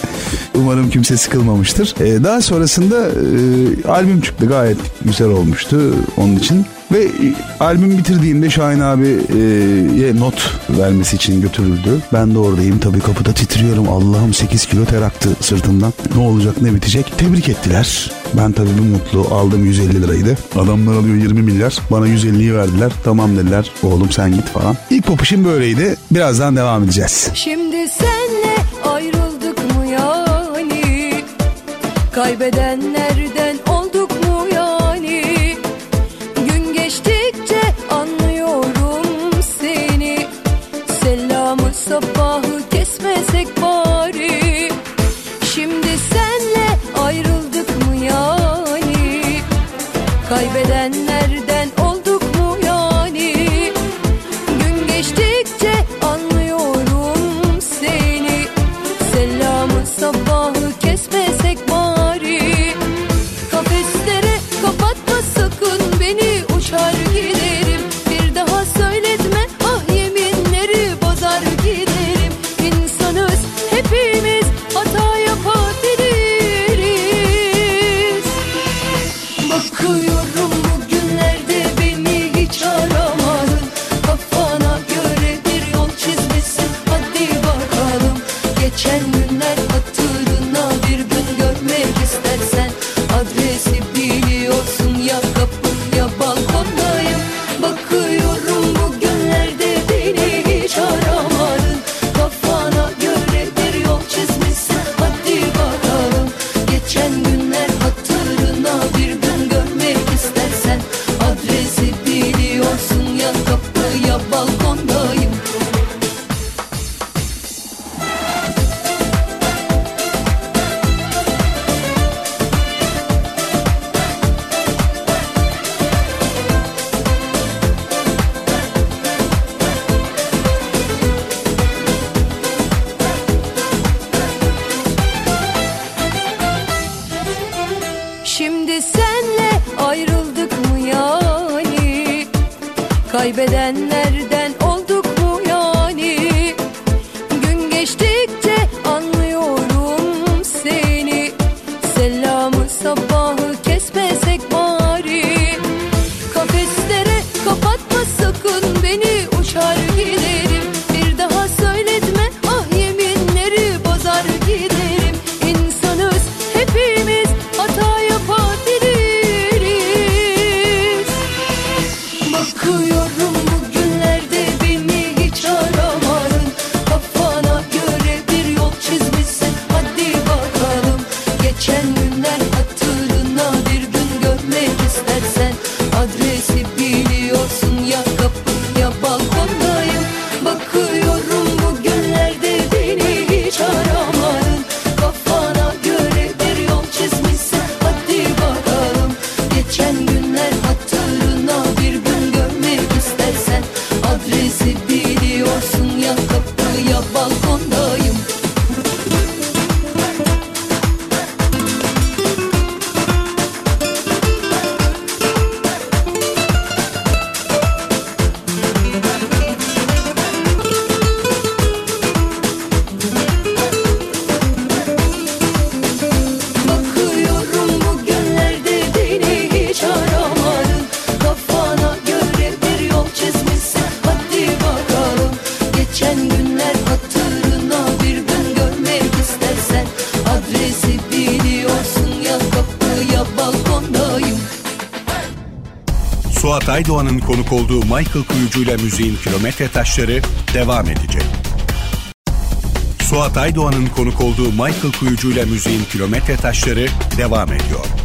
umarım kimse sıkılmamıştır. Ee, daha sonrasında e, albüm çıktı. Gayet güzel olmuştu onun için. Ve albüm bitirdiğimde Şahin abiye not vermesi için götürüldü. Ben de oradayım. Tabii kapıda titriyorum. Allah'ım 8 kilo ter aktı sırtımdan. Ne olacak ne bitecek? Tebrik ettiler. Ben tabii bir mutlu aldım 150 liraydı. Adamlar alıyor 20 milyar. Bana 150'yi verdiler. Tamam dediler. Oğlum sen git falan. İlk pop işim böyleydi. Birazdan devam edeceğiz. Şimdi senle ayrıldık mı yani Kaybedenlerden konuk olduğu Michael Kuyucu ile müziğin kilometre taşları devam edecek. Suat Aydoğan'ın konuk olduğu Michael Kuyucu ile müziğin kilometre taşları devam ediyor.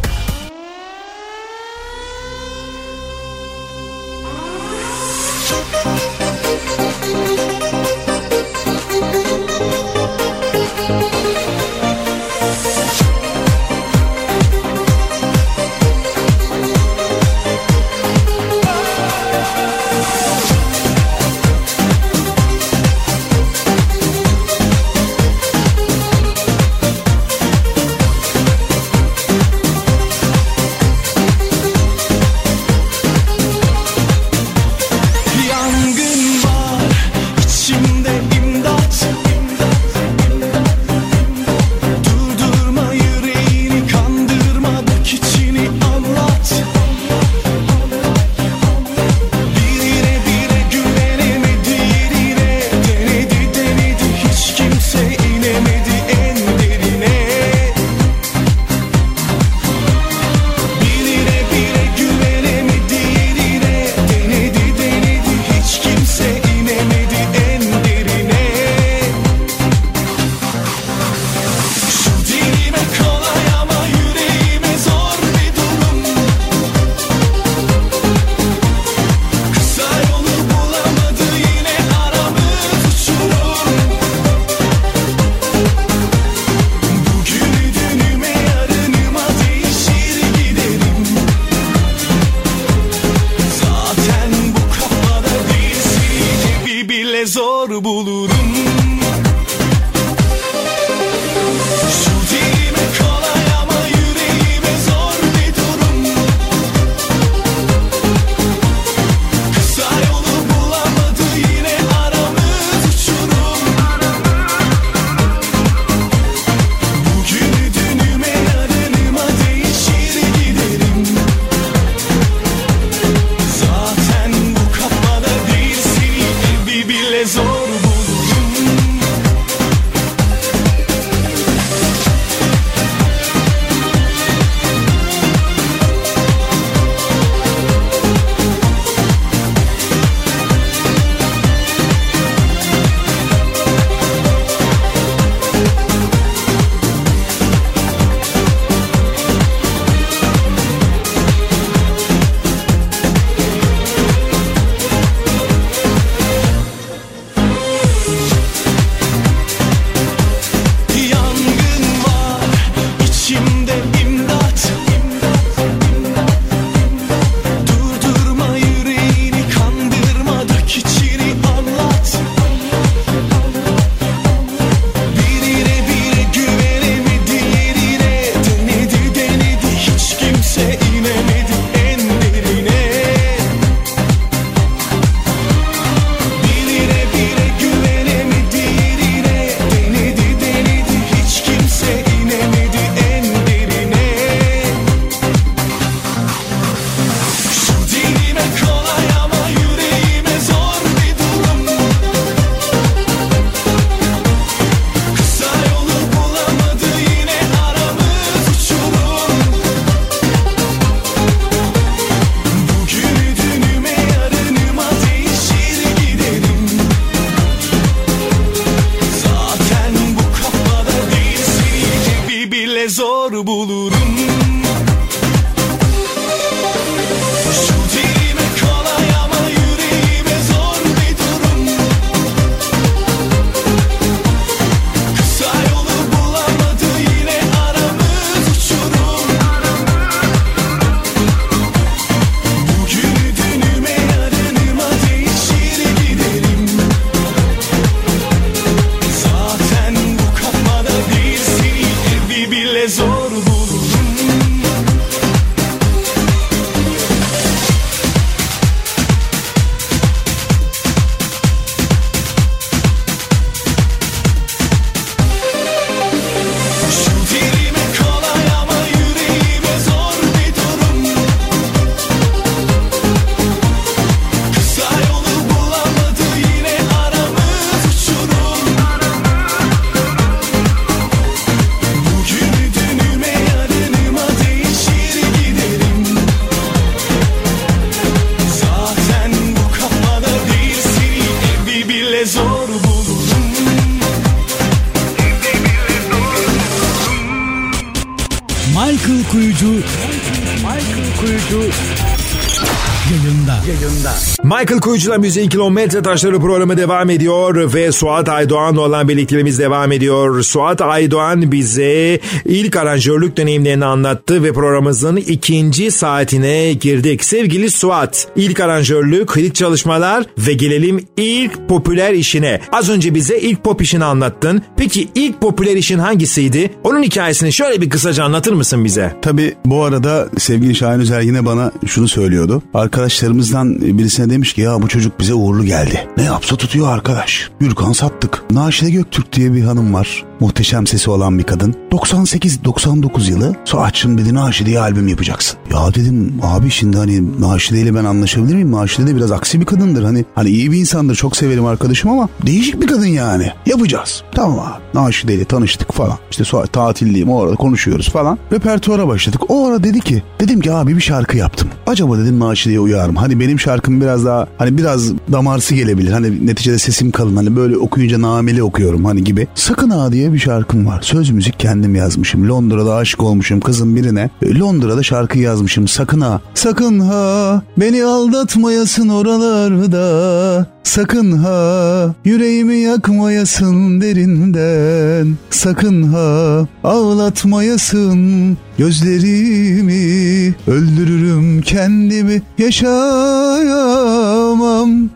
Kuyucu'la Müziğin Kilometre Taşları programı devam ediyor ve Suat Aydoğan'la olan birlikteliğimiz devam ediyor. Suat Aydoğan bize ilk aranjörlük deneyimlerini anlattı ve programımızın ikinci saatine girdik. Sevgili Suat, ilk aranjörlük, ilk çalışmalar ve gelelim ilk popüler işine. Az önce bize ilk pop işini anlattın. Peki ilk popüler işin hangisiydi? Onun hikayesini şöyle bir kısaca anlatır mısın bize? Tabii bu arada sevgili Şahin Özer yine bana şunu söylüyordu. Arkadaşlarımızdan birisine demiş ki ya bu çocuk bize uğurlu geldi. Ne yapsa tutuyor arkadaş. Gürkan sattık. Naşide Göktürk diye bir hanım var. Muhteşem sesi olan bir kadın. 98-99 yılı Suat'cığım dedi Naşide'ye albüm yapacaksın. Ya dedim abi şimdi hani Naşide ile ben anlaşabilir miyim? Naşide de biraz aksi bir kadındır. Hani hani iyi bir insandır çok severim arkadaşım ama değişik bir kadın yani. Yapacağız. Tamam abi. Naşide ile tanıştık falan. İşte Suat tatildeyim o arada konuşuyoruz falan. Repertuara başladık. O ara dedi ki dedim ki abi bir şarkı yaptım. Acaba dedim Naşide'ye uyar mı? Hani benim şarkım biraz daha hani biraz damarsı gelebilir. Hani neticede sesim kalın. Hani böyle okuyunca nameli okuyorum hani gibi. Sakın ha diye bir şarkım var. Söz müzik kendim yazmışım. Londra'da aşık olmuşum kızın birine. E, Londra'da şarkı yazmışım. Sakın ha. Sakın ha. Beni aldatmayasın oralarda. Sakın ha. Yüreğimi yakmayasın derinden. Sakın ha. Ağlatmayasın gözlerimi. Öldürürüm kendimi. Yaşayamam.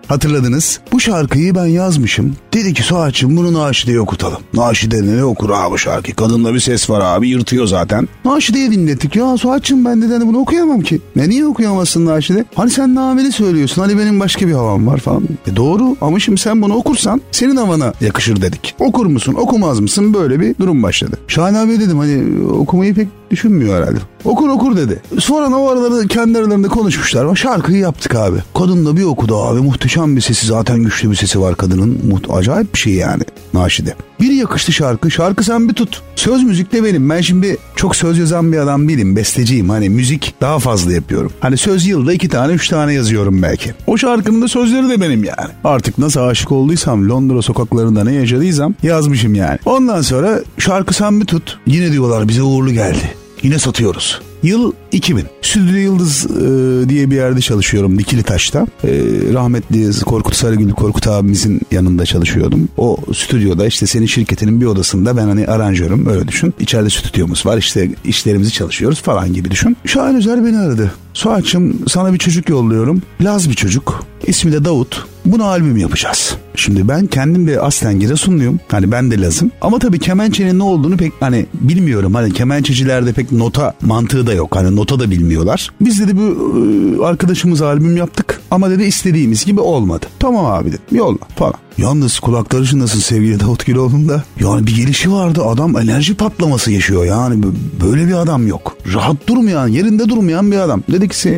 Hatırladınız. Bu şarkıyı ben yazmışım. Dedi ki Suat'cığım bunu Naşide'ye okutalım. Naşide ne okur abi şarkı? Kadında bir ses var abi yırtıyor zaten. Naşide'ye dinlettik. Ya Suat'cığım ben de hani bunu okuyamam ki. Ne niye okuyamazsın Naşide? Hani sen nameli söylüyorsun. Hani benim başka bir havam var falan. E doğru ama şimdi sen bunu okursan senin havana yakışır dedik. Okur musun okumaz mısın böyle bir durum başladı. Şahin abi dedim hani okumayı pek düşünmüyor herhalde. Okur okur dedi. Sonra o aralarda kendi aralarında konuşmuşlar. Şarkıyı yaptık abi. Kadın da bir okudu abi. Muhteşem bir sesi zaten güçlü bir sesi var kadının. Muht acayip bir şey yani Naşide. Bir yakıştı şarkı. Şarkı sen bir tut. Söz müzik de benim. Ben şimdi çok söz yazan bir adam değilim. Besteciyim. Hani müzik daha fazla yapıyorum. Hani söz yılda iki tane üç tane yazıyorum belki. O şarkının da sözleri de benim yani. Artık nasıl aşık olduysam Londra sokaklarında ne yaşadıysam yazmışım yani. Ondan sonra şarkı sen bir tut. Yine diyorlar bize uğurlu geldi. Yine satıyoruz. Yıl 2000. Stüdyo Yıldız e, diye bir yerde çalışıyorum Dikili Taş'ta. E, rahmetli Korkut Sarıgül Korkut abimizin yanında çalışıyordum. O stüdyoda işte senin şirketinin bir odasında ben hani aranjörüm öyle düşün. İçeride stüdyomuz var işte işlerimizi çalışıyoruz falan gibi düşün. Şahin Özer beni aradı. Suat'cığım sana bir çocuk yolluyorum. Laz bir çocuk. İsmi de Davut. Buna albüm yapacağız. Şimdi ben kendim de aslen Giresunluyum. Hani ben de Lazım. Ama tabii kemençenin ne olduğunu pek hani bilmiyorum. Hani kemençecilerde pek nota mantığı da yok. Hani nota da bilmiyorlar. Biz dedi bu e, arkadaşımız albüm yaptık. Ama dedi istediğimiz gibi olmadı. Tamam abi dedim yolla falan. Yalnız kulakları çınlasın sevgili Davut Güloğlu'nun da. Yani bir gelişi vardı adam enerji patlaması yaşıyor yani böyle bir adam yok. Rahat durmayan yerinde durmayan bir adam. Dedik ki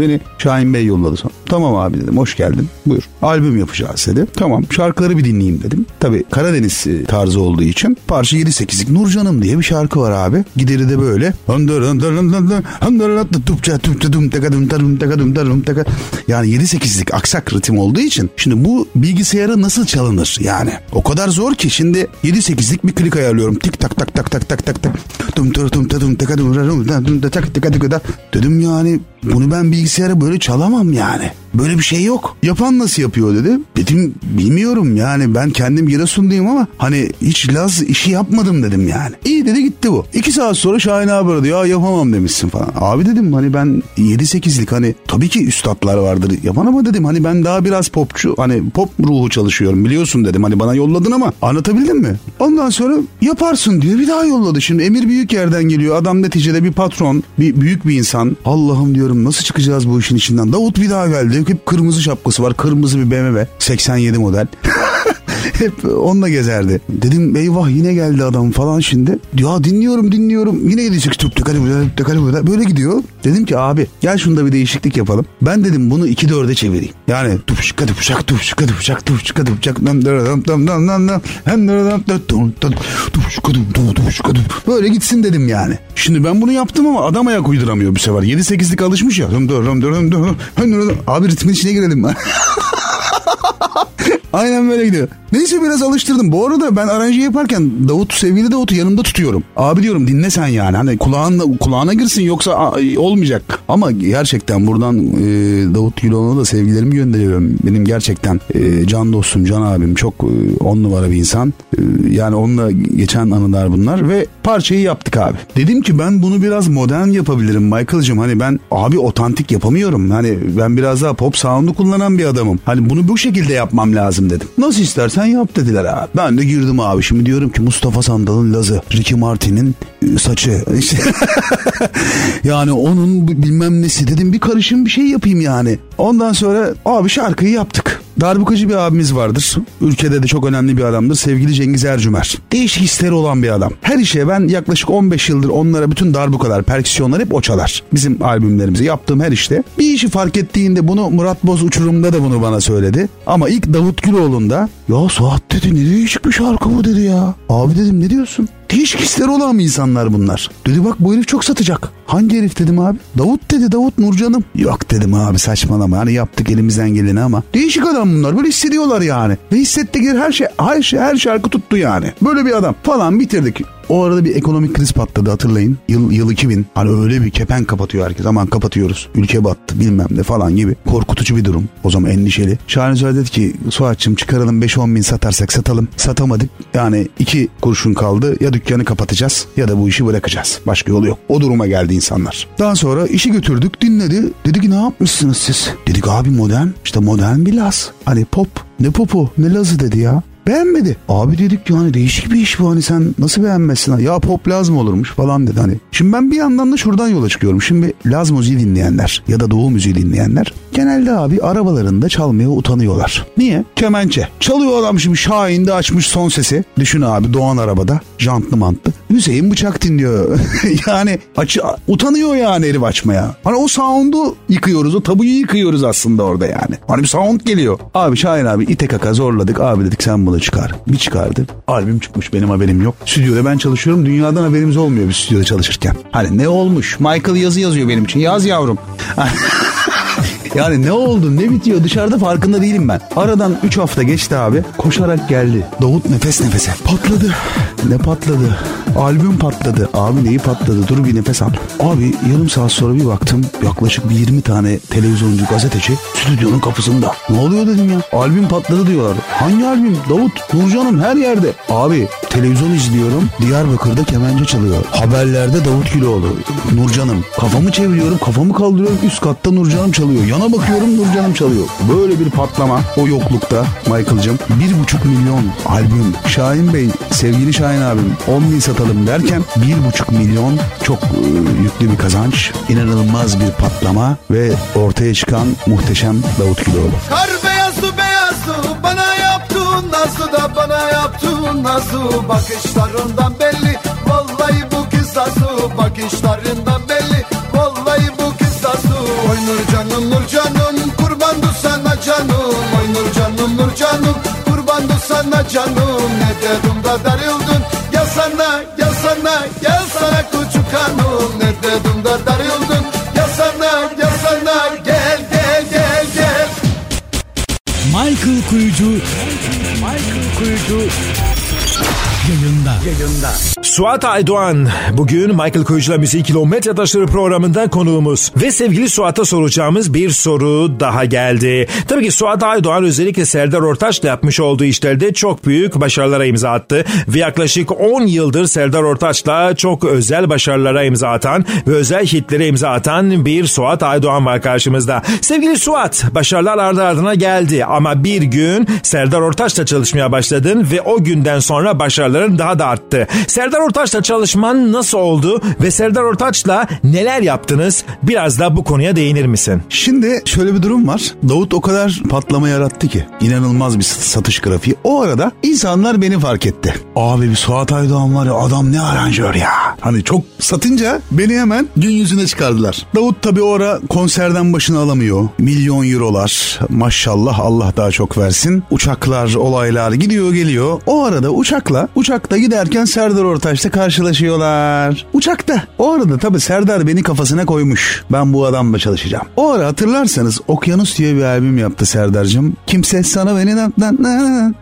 beni Şahin Bey yolladı sonra. Tamam abi dedim hoş geldin buyur. Albüm yapacağız dedi. Tamam şarkıları bir dinleyeyim dedim. Tabi Karadeniz tarzı olduğu için parça 7-8'lik Nurcanım diye bir şarkı var abi. Gideri de böyle. Yani 7-8'lik aksak ritim olduğu için şimdi bu nasıl çalınır yani? O kadar zor ki şimdi 7-8'lik bir klik ayarlıyorum. Tik tak tak tak tak tak tak tak. Tum tum tum tum tak tak tak tak Dedim yani bunu ben bilgisayara böyle çalamam yani. Böyle bir şey yok. Yapan nasıl yapıyor dedi. Dedim bilmiyorum yani ben kendim Giresun'dayım ama hani hiç Laz işi yapmadım dedim yani. İyi dedi gitti bu. İki saat sonra Şahin abi aradı ya yapamam demişsin falan. Abi dedim hani ben 7-8'lik hani tabii ki üstadlar vardır yapan ama dedim hani ben daha biraz popçu hani pop ruhu çalışıyorum biliyorsun dedim. Hani bana yolladın ama anlatabildim mi? Ondan sonra yaparsın diyor bir daha yolladı. Şimdi Emir büyük yerden geliyor. Adam neticede bir patron, bir büyük bir insan. Allah'ım diyorum nasıl çıkacağız bu işin içinden? Davut bir daha geldi. Hep kırmızı şapkası var. Kırmızı bir BMW. 87 model. Hep onunla gezerdi. Dedim eyvah yine geldi adam falan şimdi. Ya dinliyorum dinliyorum. Yine gidecek tüp böyle gidiyor. Dedim ki abi gel şunda bir değişiklik yapalım. Ben dedim bunu 2-4'e çevireyim. Yani tupşuka tupşak tupşuka tupşak tupşuka tupşak böyle gitsin dedim yani. Şimdi ben bunu yaptım ama adam ayak uyduramıyor bu sefer. 7-8'lik alışmış ya. Abi ritmin içine girelim. Aynen böyle gidiyor. Neyse biraz alıştırdım. Bu arada ben aranji yaparken Davut sevgili Davut'u yanımda tutuyorum. Abi diyorum dinle sen yani. Hani kulağına, kulağına girsin yoksa olmayacak. Ama gerçekten buradan e, Davut Güloğlu'na da sevgilerimi gönderiyorum. Benim gerçekten e, can dostum, can abim çok e, on numara bir insan. E, yani onunla geçen anılar bunlar ve parçayı yaptık abi. Dedim ki ben bunu biraz modern yapabilirim Michael'cığım. Hani ben abi otantik yapamıyorum. Hani ben biraz daha pop sound'u kullanan bir adamım. Hani bunu bu şekilde yapmam lazım dedim. Nasıl istersen yap dediler abi. Ben de girdim abi. Şimdi diyorum ki Mustafa Sandal'ın Lazı, Ricky Martin'in e, saçı. İşte yani onun bilmem nesi dedim bir karışım bir şey yapayım yani. Ondan sonra abi şarkıyı yaptık. Darbukacı bir abimiz vardır. Ülkede de çok önemli bir adamdır. Sevgili Cengiz Ercümer. Değişik hisleri olan bir adam. Her işe ben yaklaşık 15 yıldır onlara bütün darbukalar, perküsyonlar hep o çalar. Bizim albümlerimizi yaptığım her işte. Bir işi fark ettiğinde bunu Murat Boz Uçurum'da da bunu bana söyledi. Ama ilk Davut Güloğlu'nda ya Suat dedi ne değişik bir şarkı bu dedi ya. Abi dedim ne diyorsun? Değişik hisleri olan mı insanlar bunlar? Dedi bak bu herif çok satacak. Hangi herif dedim abi? Davut dedi Davut Nurcan'ım. Yok dedim abi saçmalama. Hani yaptık elimizden geleni ama. Değişik adam bunlar böyle hissediyorlar yani. Ve hissettikleri her şey her, şey, her şarkı tuttu yani. Böyle bir adam falan bitirdik. O arada bir ekonomik kriz patladı hatırlayın. Yıl, yıl 2000. Hani öyle bir kepen kapatıyor herkes. Aman kapatıyoruz. Ülke battı bilmem ne falan gibi. Korkutucu bir durum. O zaman endişeli. Şahin Söyle dedi ki Suat'cığım çıkaralım 5-10 bin satarsak satalım. Satamadık. Yani iki kurşun kaldı. Ya dükkanı kapatacağız ya da bu işi bırakacağız. Başka yolu yok. O duruma geldi insanlar. Daha sonra işi götürdük dinledi. Dedi ki ne yapmışsınız siz? Dedik abi modern. İşte modern bir Laz. Hani pop. Ne popu ne Lazı dedi ya. Beğenmedi. Abi dedik yani değişik bir iş bu hani sen nasıl beğenmezsin? Ya pop Laz mı olurmuş falan dedi hani. Şimdi ben bir yandan da şuradan yola çıkıyorum. Şimdi Laz müziği dinleyenler ya da Doğu müziği dinleyenler genelde abi arabalarında çalmaya utanıyorlar. Niye? Kemençe. Çalıyor adam şimdi Şahin'de açmış son sesi. Düşün abi Doğan arabada jantlı mantlı. Hüseyin bıçak dinliyor. yani açı, utanıyor yani herif açmaya. Hani o sound'u yıkıyoruz o tabuyu yıkıyoruz aslında orada yani. Hani bir sound geliyor. Abi Şahin abi ite kaka zorladık. Abi dedik sen bunu çıkar. Bir çıkardı. Albüm çıkmış benim haberim yok. Stüdyoda ben çalışıyorum. Dünyadan haberimiz olmuyor bir stüdyoda çalışırken. Hani ne olmuş? Michael yazı yazıyor benim için. Yaz yavrum. Yani ne oldu ne bitiyor dışarıda farkında değilim ben. Aradan 3 hafta geçti abi. Koşarak geldi. Davut nefes nefese. Patladı. Ne patladı? Albüm patladı. Abi neyi patladı? Dur bir nefes al. Abi yarım saat sonra bir baktım. Yaklaşık bir 20 tane televizyoncu gazeteci stüdyonun kapısında. Ne oluyor dedim ya. Albüm patladı diyorlar. Hangi albüm? Davut, Nurcan'ım her yerde. Abi televizyon izliyorum. Diyarbakır'da kemence çalıyor. Haberlerde Davut Güloğlu. Nurcan'ım. Kafamı çeviriyorum. Kafamı kaldırıyorum. Üst katta Nurcan'ım çalıyor. Yana bakıyorum Nurcan'ım çalıyor. Böyle bir patlama o yoklukta Michael'cığım. Bir buçuk milyon albüm. Şahin Bey, sevgili Şahin abim 10 bin satalım derken bir buçuk milyon çok e, yüklü bir kazanç. inanılmaz bir patlama ve ortaya çıkan muhteşem Davut Güloğlu. Kar beyazdı beyazdı bana yaptın nasıl da bana yaptın nasıl bakışlarından belli vallahi bu kız nasıl bakışlarından belli nur canım canım kurbandı sana canım. Oy nur canım nur canım kurbandı sana canım. Ne dedim da darıldın? Gel sana gel sana gel sana küçük hanım. Ne dedim da darıldın? Gel sana gel sana gel gel gel gel. Michael Kuyucu. Michael Kuyucu yayında. Yayında. Suat Aydoğan bugün Michael Kuyucu'la Müzik Kilometre Taşları programında konuğumuz. Ve sevgili Suat'a soracağımız bir soru daha geldi. Tabii ki Suat Aydoğan özellikle Serdar Ortaç'la yapmış olduğu işlerde çok büyük başarılara imza attı. Ve yaklaşık 10 yıldır Serdar Ortaç'la çok özel başarılara imza atan ve özel hitlere imza atan bir Suat Aydoğan var karşımızda. Sevgili Suat başarılar ardı ardına geldi ama bir gün Serdar Ortaç'la çalışmaya başladın ve o günden sonra başarıların daha da arttı. Serdar Ortaç'la çalışman nasıl oldu ve Serdar Ortaç'la neler yaptınız? Biraz da bu konuya değinir misin? Şimdi şöyle bir durum var. Davut o kadar patlama yarattı ki. İnanılmaz bir satış grafiği. O arada insanlar beni fark etti. Abi bir Suat Aydoğan var ya adam ne aranjör ya. Hani çok satınca beni hemen gün yüzüne çıkardılar. Davut tabii o ara konserden başını alamıyor. Milyon eurolar. Maşallah Allah daha çok versin. Uçaklar, olaylar gidiyor geliyor. O arada uçakla uçak uçakta giderken Serdar Ortaç'la karşılaşıyorlar. Uçakta. O arada tabii Serdar beni kafasına koymuş. Ben bu adamla çalışacağım. O ara hatırlarsanız Okyanus diye bir albüm yaptı Serdar'cığım. Kimse sana beni...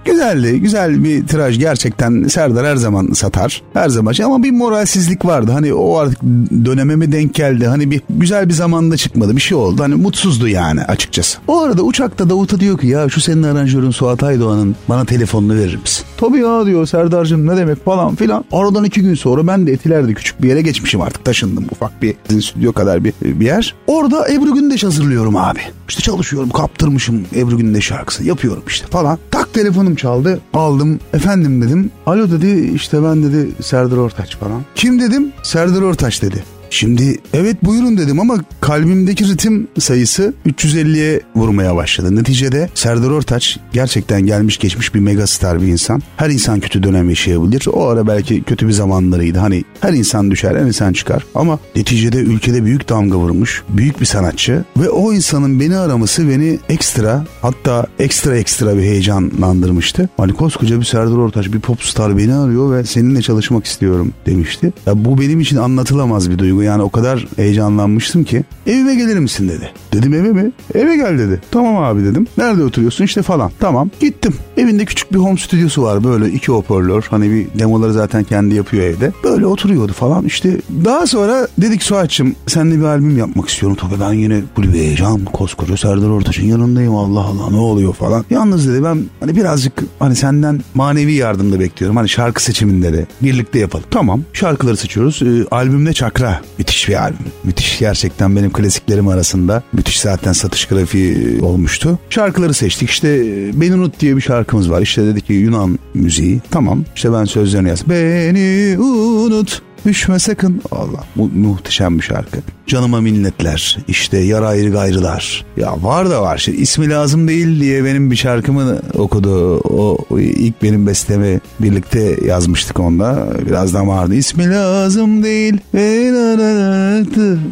Güzeldi. Güzel bir tiraj. Gerçekten Serdar her zaman satar. Her zaman. şey Ama bir moralsizlik vardı. Hani o artık döneme mi denk geldi? Hani bir güzel bir zamanda çıkmadı. Bir şey oldu. Hani mutsuzdu yani açıkçası. O arada uçakta Davut'a diyor ki ya şu senin aranjörün Suat Aydoğan'ın bana telefonunu verir misin? Tabii ya diyor Serdar'cığım ne demek falan filan. Aradan iki gün sonra ben de Etiler'de küçük bir yere geçmişim artık. Taşındım ufak bir stüdyo kadar bir, bir yer. Orada Ebru Gündeş hazırlıyorum abi. İşte çalışıyorum kaptırmışım Ebru Gündeş şarkısı yapıyorum işte falan. Tak telefonum çaldı aldım efendim dedim. Alo dedi işte ben dedi Serdar Ortaç falan. Kim dedim? Serdar Ortaç dedi. Şimdi evet buyurun dedim ama kalbimdeki ritim sayısı 350'ye vurmaya başladı. Neticede Serdar Ortaç gerçekten gelmiş geçmiş bir megastar bir insan. Her insan kötü dönem yaşayabilir. O ara belki kötü bir zamanlarıydı. Hani her insan düşer, her insan çıkar. Ama neticede ülkede büyük damga vurmuş. Büyük bir sanatçı. Ve o insanın beni araması beni ekstra hatta ekstra ekstra bir heyecanlandırmıştı. Hani koskoca bir Serdar Ortaç bir popstar beni arıyor ve seninle çalışmak istiyorum demişti. Ya bu benim için anlatılamaz bir duygu. Yani o kadar heyecanlanmıştım ki evime gelir misin dedi. Dedim eve mi? Eve gel dedi. Tamam abi dedim. Nerede oturuyorsun işte falan. Tamam gittim. Evinde küçük bir home stüdyosu var böyle iki hoparlör. Hani bir demoları zaten kendi yapıyor evde. Böyle oturuyordu falan işte. Daha sonra dedik Suat'cığım seninle bir albüm yapmak istiyorum. Tabii ben yine bir heyecan. Koskoca Serdar Ortaç'ın yanındayım Allah Allah ne oluyor falan. Yalnız dedi ben hani birazcık hani senden manevi yardım da bekliyorum. Hani şarkı seçiminde de birlikte yapalım. Tamam şarkıları seçiyoruz. Ee, albümde Çakra. Müthiş bir albüm. Müthiş gerçekten benim klasiklerim arasında. Müthiş zaten satış grafiği olmuştu. Şarkıları seçtik. İşte e, Beni Unut diye bir şarkımız var. İşte dedik ki Yunan müziği. Tamam. İşte ben sözlerini yazdım. Beni unut Düşme sakın. Allah mu- muhteşem bir şarkı. Canıma minnetler. İşte yar ayrı gayrılar. Ya var da var. Şimdi ismi lazım değil diye benim bir şarkımı okudu. O, ilk benim bestemi birlikte yazmıştık onda. Biraz da vardı. İsmi lazım değil.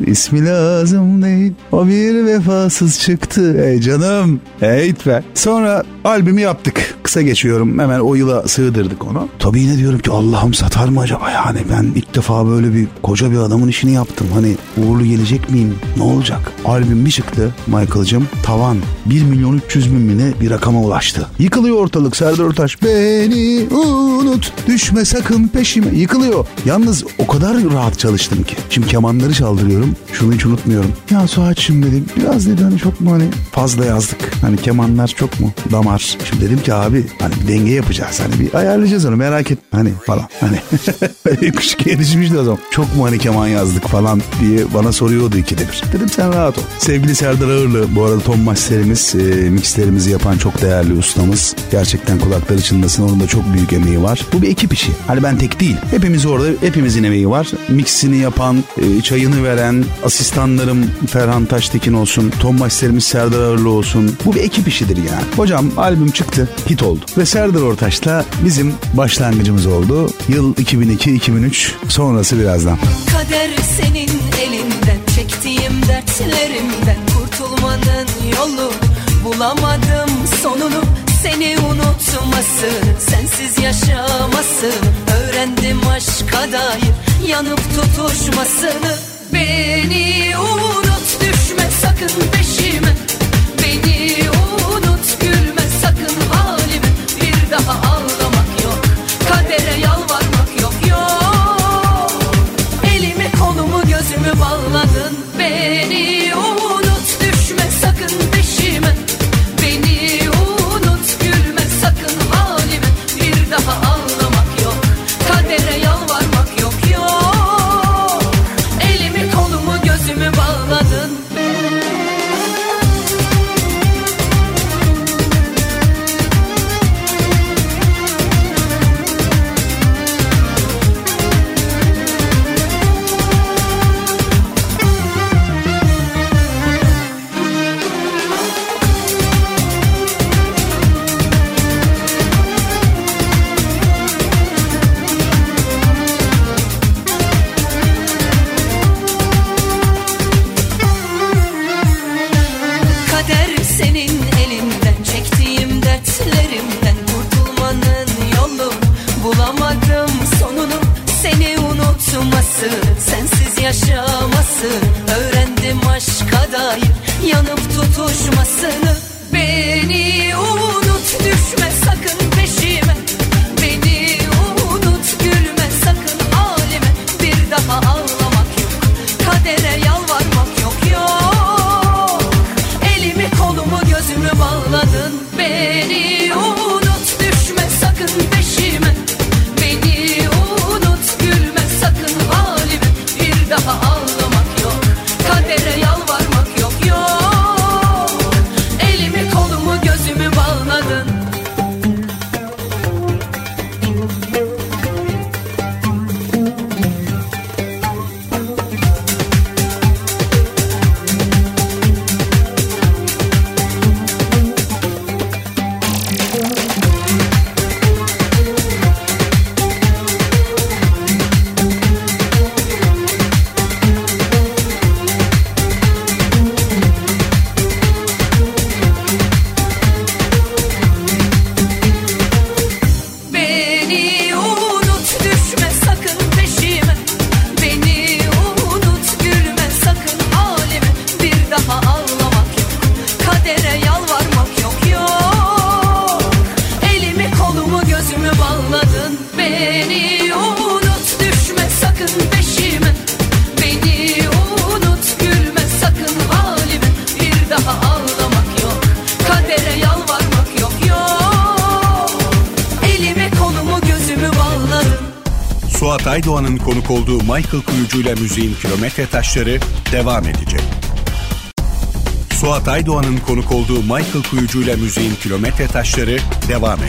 İsmi lazım değil. O bir vefasız çıktı. Ey canım. Hey be. Sonra albümü yaptık. Kısa geçiyorum. Hemen o yıla sığdırdık onu. Tabii yine diyorum ki Allah'ım satar mı acaba yani? Ben ilk defa böyle bir koca bir adamın işini yaptım. Hani uğurlu gelecek miyim? Ne olacak? Albüm bir çıktı Michael'cım. Tavan 1 milyon 300 bin mi ne bir rakama ulaştı. Yıkılıyor ortalık Serdar Ortaç. Beni unut düşme sakın peşime. Yıkılıyor. Yalnız o kadar rahat çalıştım ki. Şimdi kemanları çaldırıyorum. Şunu hiç unutmuyorum. Ya Suat'cığım dedim. Biraz dedi hani çok mu hani fazla yazdık. Hani kemanlar çok mu damar. Şimdi dedim ki abi hani denge yapacağız. Hani bir ayarlayacağız onu merak et. Hani falan. Hani böyle kuş gelişmişti o zaman. Çok mu hani keman yazdık falan diye bana soruyordu ikide bir. Dedim sen rahat ol. Sevgili Serdar Ağırlı bu arada Tom Master'imiz e, mixlerimizi yapan çok değerli ustamız. Gerçekten kulakları çınlasın onun da çok büyük emeği var. Bu bir ekip işi. Hani ben tek değil. Hepimiz orada hepimizin emeği var. Mixini yapan, e, çayını veren, asistanlarım Ferhan Taştekin olsun, Tom Master'imiz Serdar Ağırlı olsun. Bu bir ekip işidir yani. Hocam albüm çıktı, hit oldu. Ve Serdar Ortaç'la bizim başlangıcımız oldu. Yıl 2002-2003 sonrası birazdan. Kader senin elinden Çektiğim dertlerimden Kurtulmanın yolu. Bulamadım sonunu Seni unutmasın Sensiz yaşamasın Öğrendim aşka dair Yanıp tutuşmasını. Beni unut düşme sakın peşime. Beni unut gülme sakın halime. Bir daha away. satışları devam edecek. Suat Aydoğan'ın konuk olduğu Michael Kuyucu ile müziğin kilometre taşları devam edecek.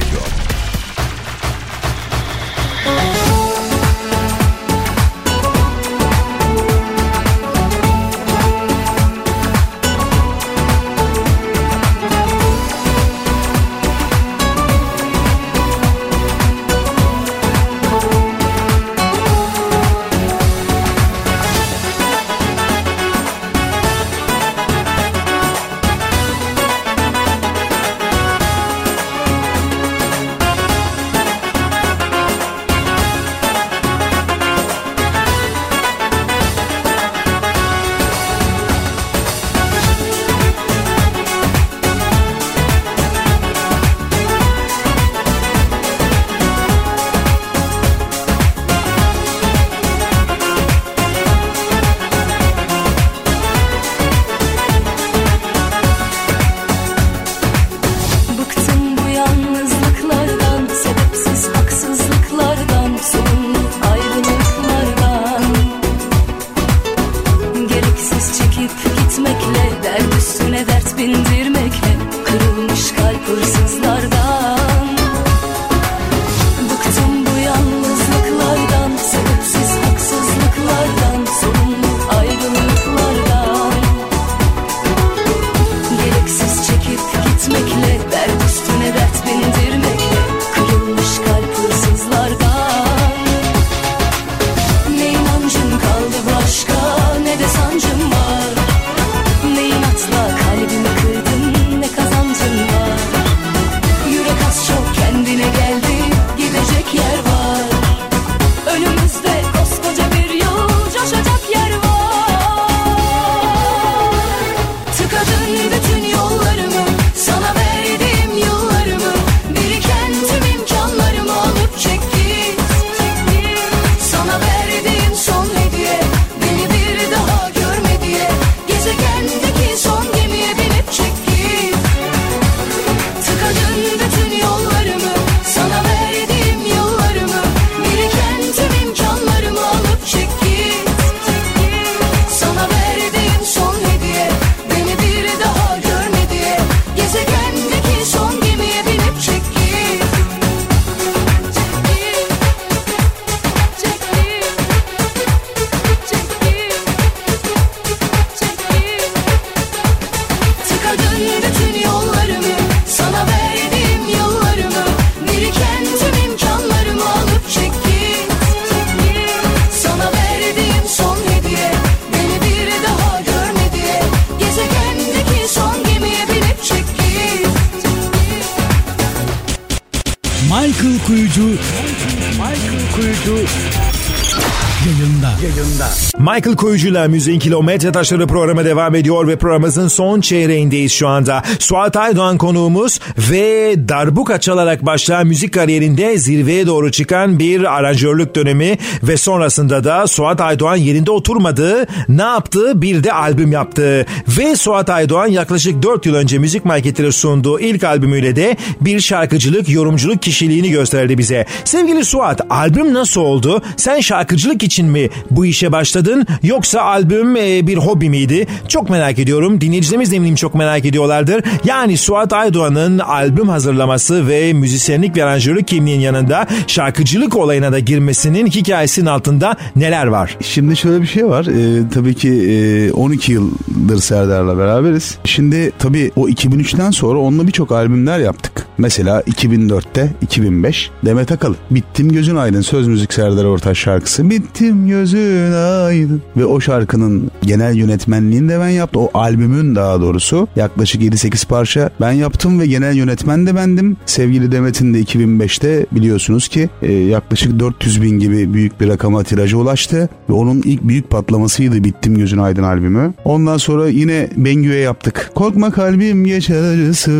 Koyucu'yla Müziğin Kilometre Taşları programı devam ediyor ve programımızın son çeyreğindeyiz şu anda. Suat Aydoğan konuğumuz ve darbuka çalarak başlayan müzik kariyerinde zirveye doğru çıkan bir aranjörlük dönemi ve sonrasında da Suat Aydoğan yerinde oturmadı. Ne yaptı? Bir de albüm yaptı. Ve Suat Aydoğan yaklaşık 4 yıl önce müzik marketleri sunduğu ilk albümüyle de bir şarkıcılık, yorumculuk kişiliğini gösterdi bize. Sevgili Suat, albüm nasıl oldu? Sen şarkıcılık için mi bu işe başladın yoksa albüm e, bir hobi miydi? Çok merak ediyorum. Dinleyicilerimiz de eminim çok merak ediyorlardır. Yani Suat Aydoğan'ın albüm hazırlaması ve müzisyenlik ve aranjörlük kimliğin yanında şarkıcılık olayına da girmesinin hikayesinin altında neler var? Şimdi şöyle bir şey var. Ee, tabii ki e, 12 yıldır Serdar'la beraberiz. Şimdi tabii o 2003'ten sonra onunla birçok albümler yaptık. Mesela 2004'te 2005 Demet Akalın. Bittim gözün aydın söz müzik Serdar Ortaç şarkısı. Bittim gözün aydın. Ve o şarkının genel yönetmenliğini de ben yaptım. O albümün daha doğrusu yaklaşık 7-8 parça ben yaptım ve genel yönetmen de bendim. Sevgili Demet'in de 2005'te biliyorsunuz ki e, yaklaşık 400 bin gibi büyük bir rakama tiraja ulaştı. Ve onun ilk büyük patlamasıydı Bittim Gözün Aydın albümü. Ondan sonra yine Bengü'ye yaptık. Korkma kalbim geçer acısı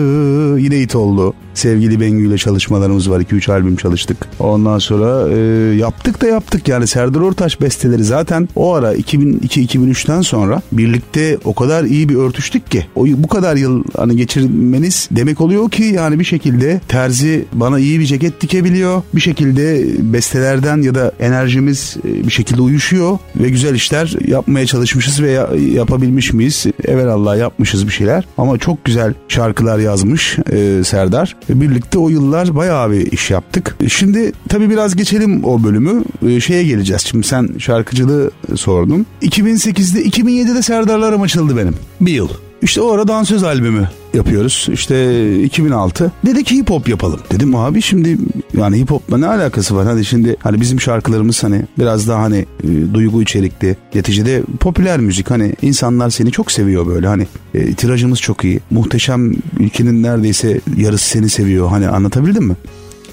yine it oldu. Sevgili Bengü ile çalışmalarımız var. 2-3 albüm çalıştık. Ondan sonra e, yaptık da yaptık yani Serdar Ortaç besteleri zaten o ara 2002-2003'ten sonra birlikte o kadar iyi bir örtüştük ki o bu kadar yıl hani geçirmeniz demek oluyor ki yani bir şekilde terzi bana iyi bir ceket dikebiliyor. Bir şekilde bestelerden ya da enerjimiz e, bir şekilde uyuşuyor ve güzel işler yapmaya çalışmışız ve ya- yapabilmiş miyiz? Evelallah yapmışız bir şeyler ama çok güzel şarkılar yazmış e, Serdar. Birlikte o yıllar bayağı bir iş yaptık. Şimdi tabii biraz geçelim o bölümü. E, şeye geleceğiz. Şimdi sen şarkıcılığı sordun. 2008'de 2007'de Serdarlarım açıldı benim. Bir yıl. İşte o ara dansöz albümü yapıyoruz. İşte 2006. Dedik hip hop yapalım. Dedim abi şimdi yani hip hopla ne alakası var? Hadi şimdi hani bizim şarkılarımız hani biraz daha hani e, duygu içerikli. Neticede popüler müzik hani insanlar seni çok seviyor böyle hani e, tirajımız çok iyi. Muhteşem ülkenin neredeyse yarısı seni seviyor. Hani anlatabildim mi?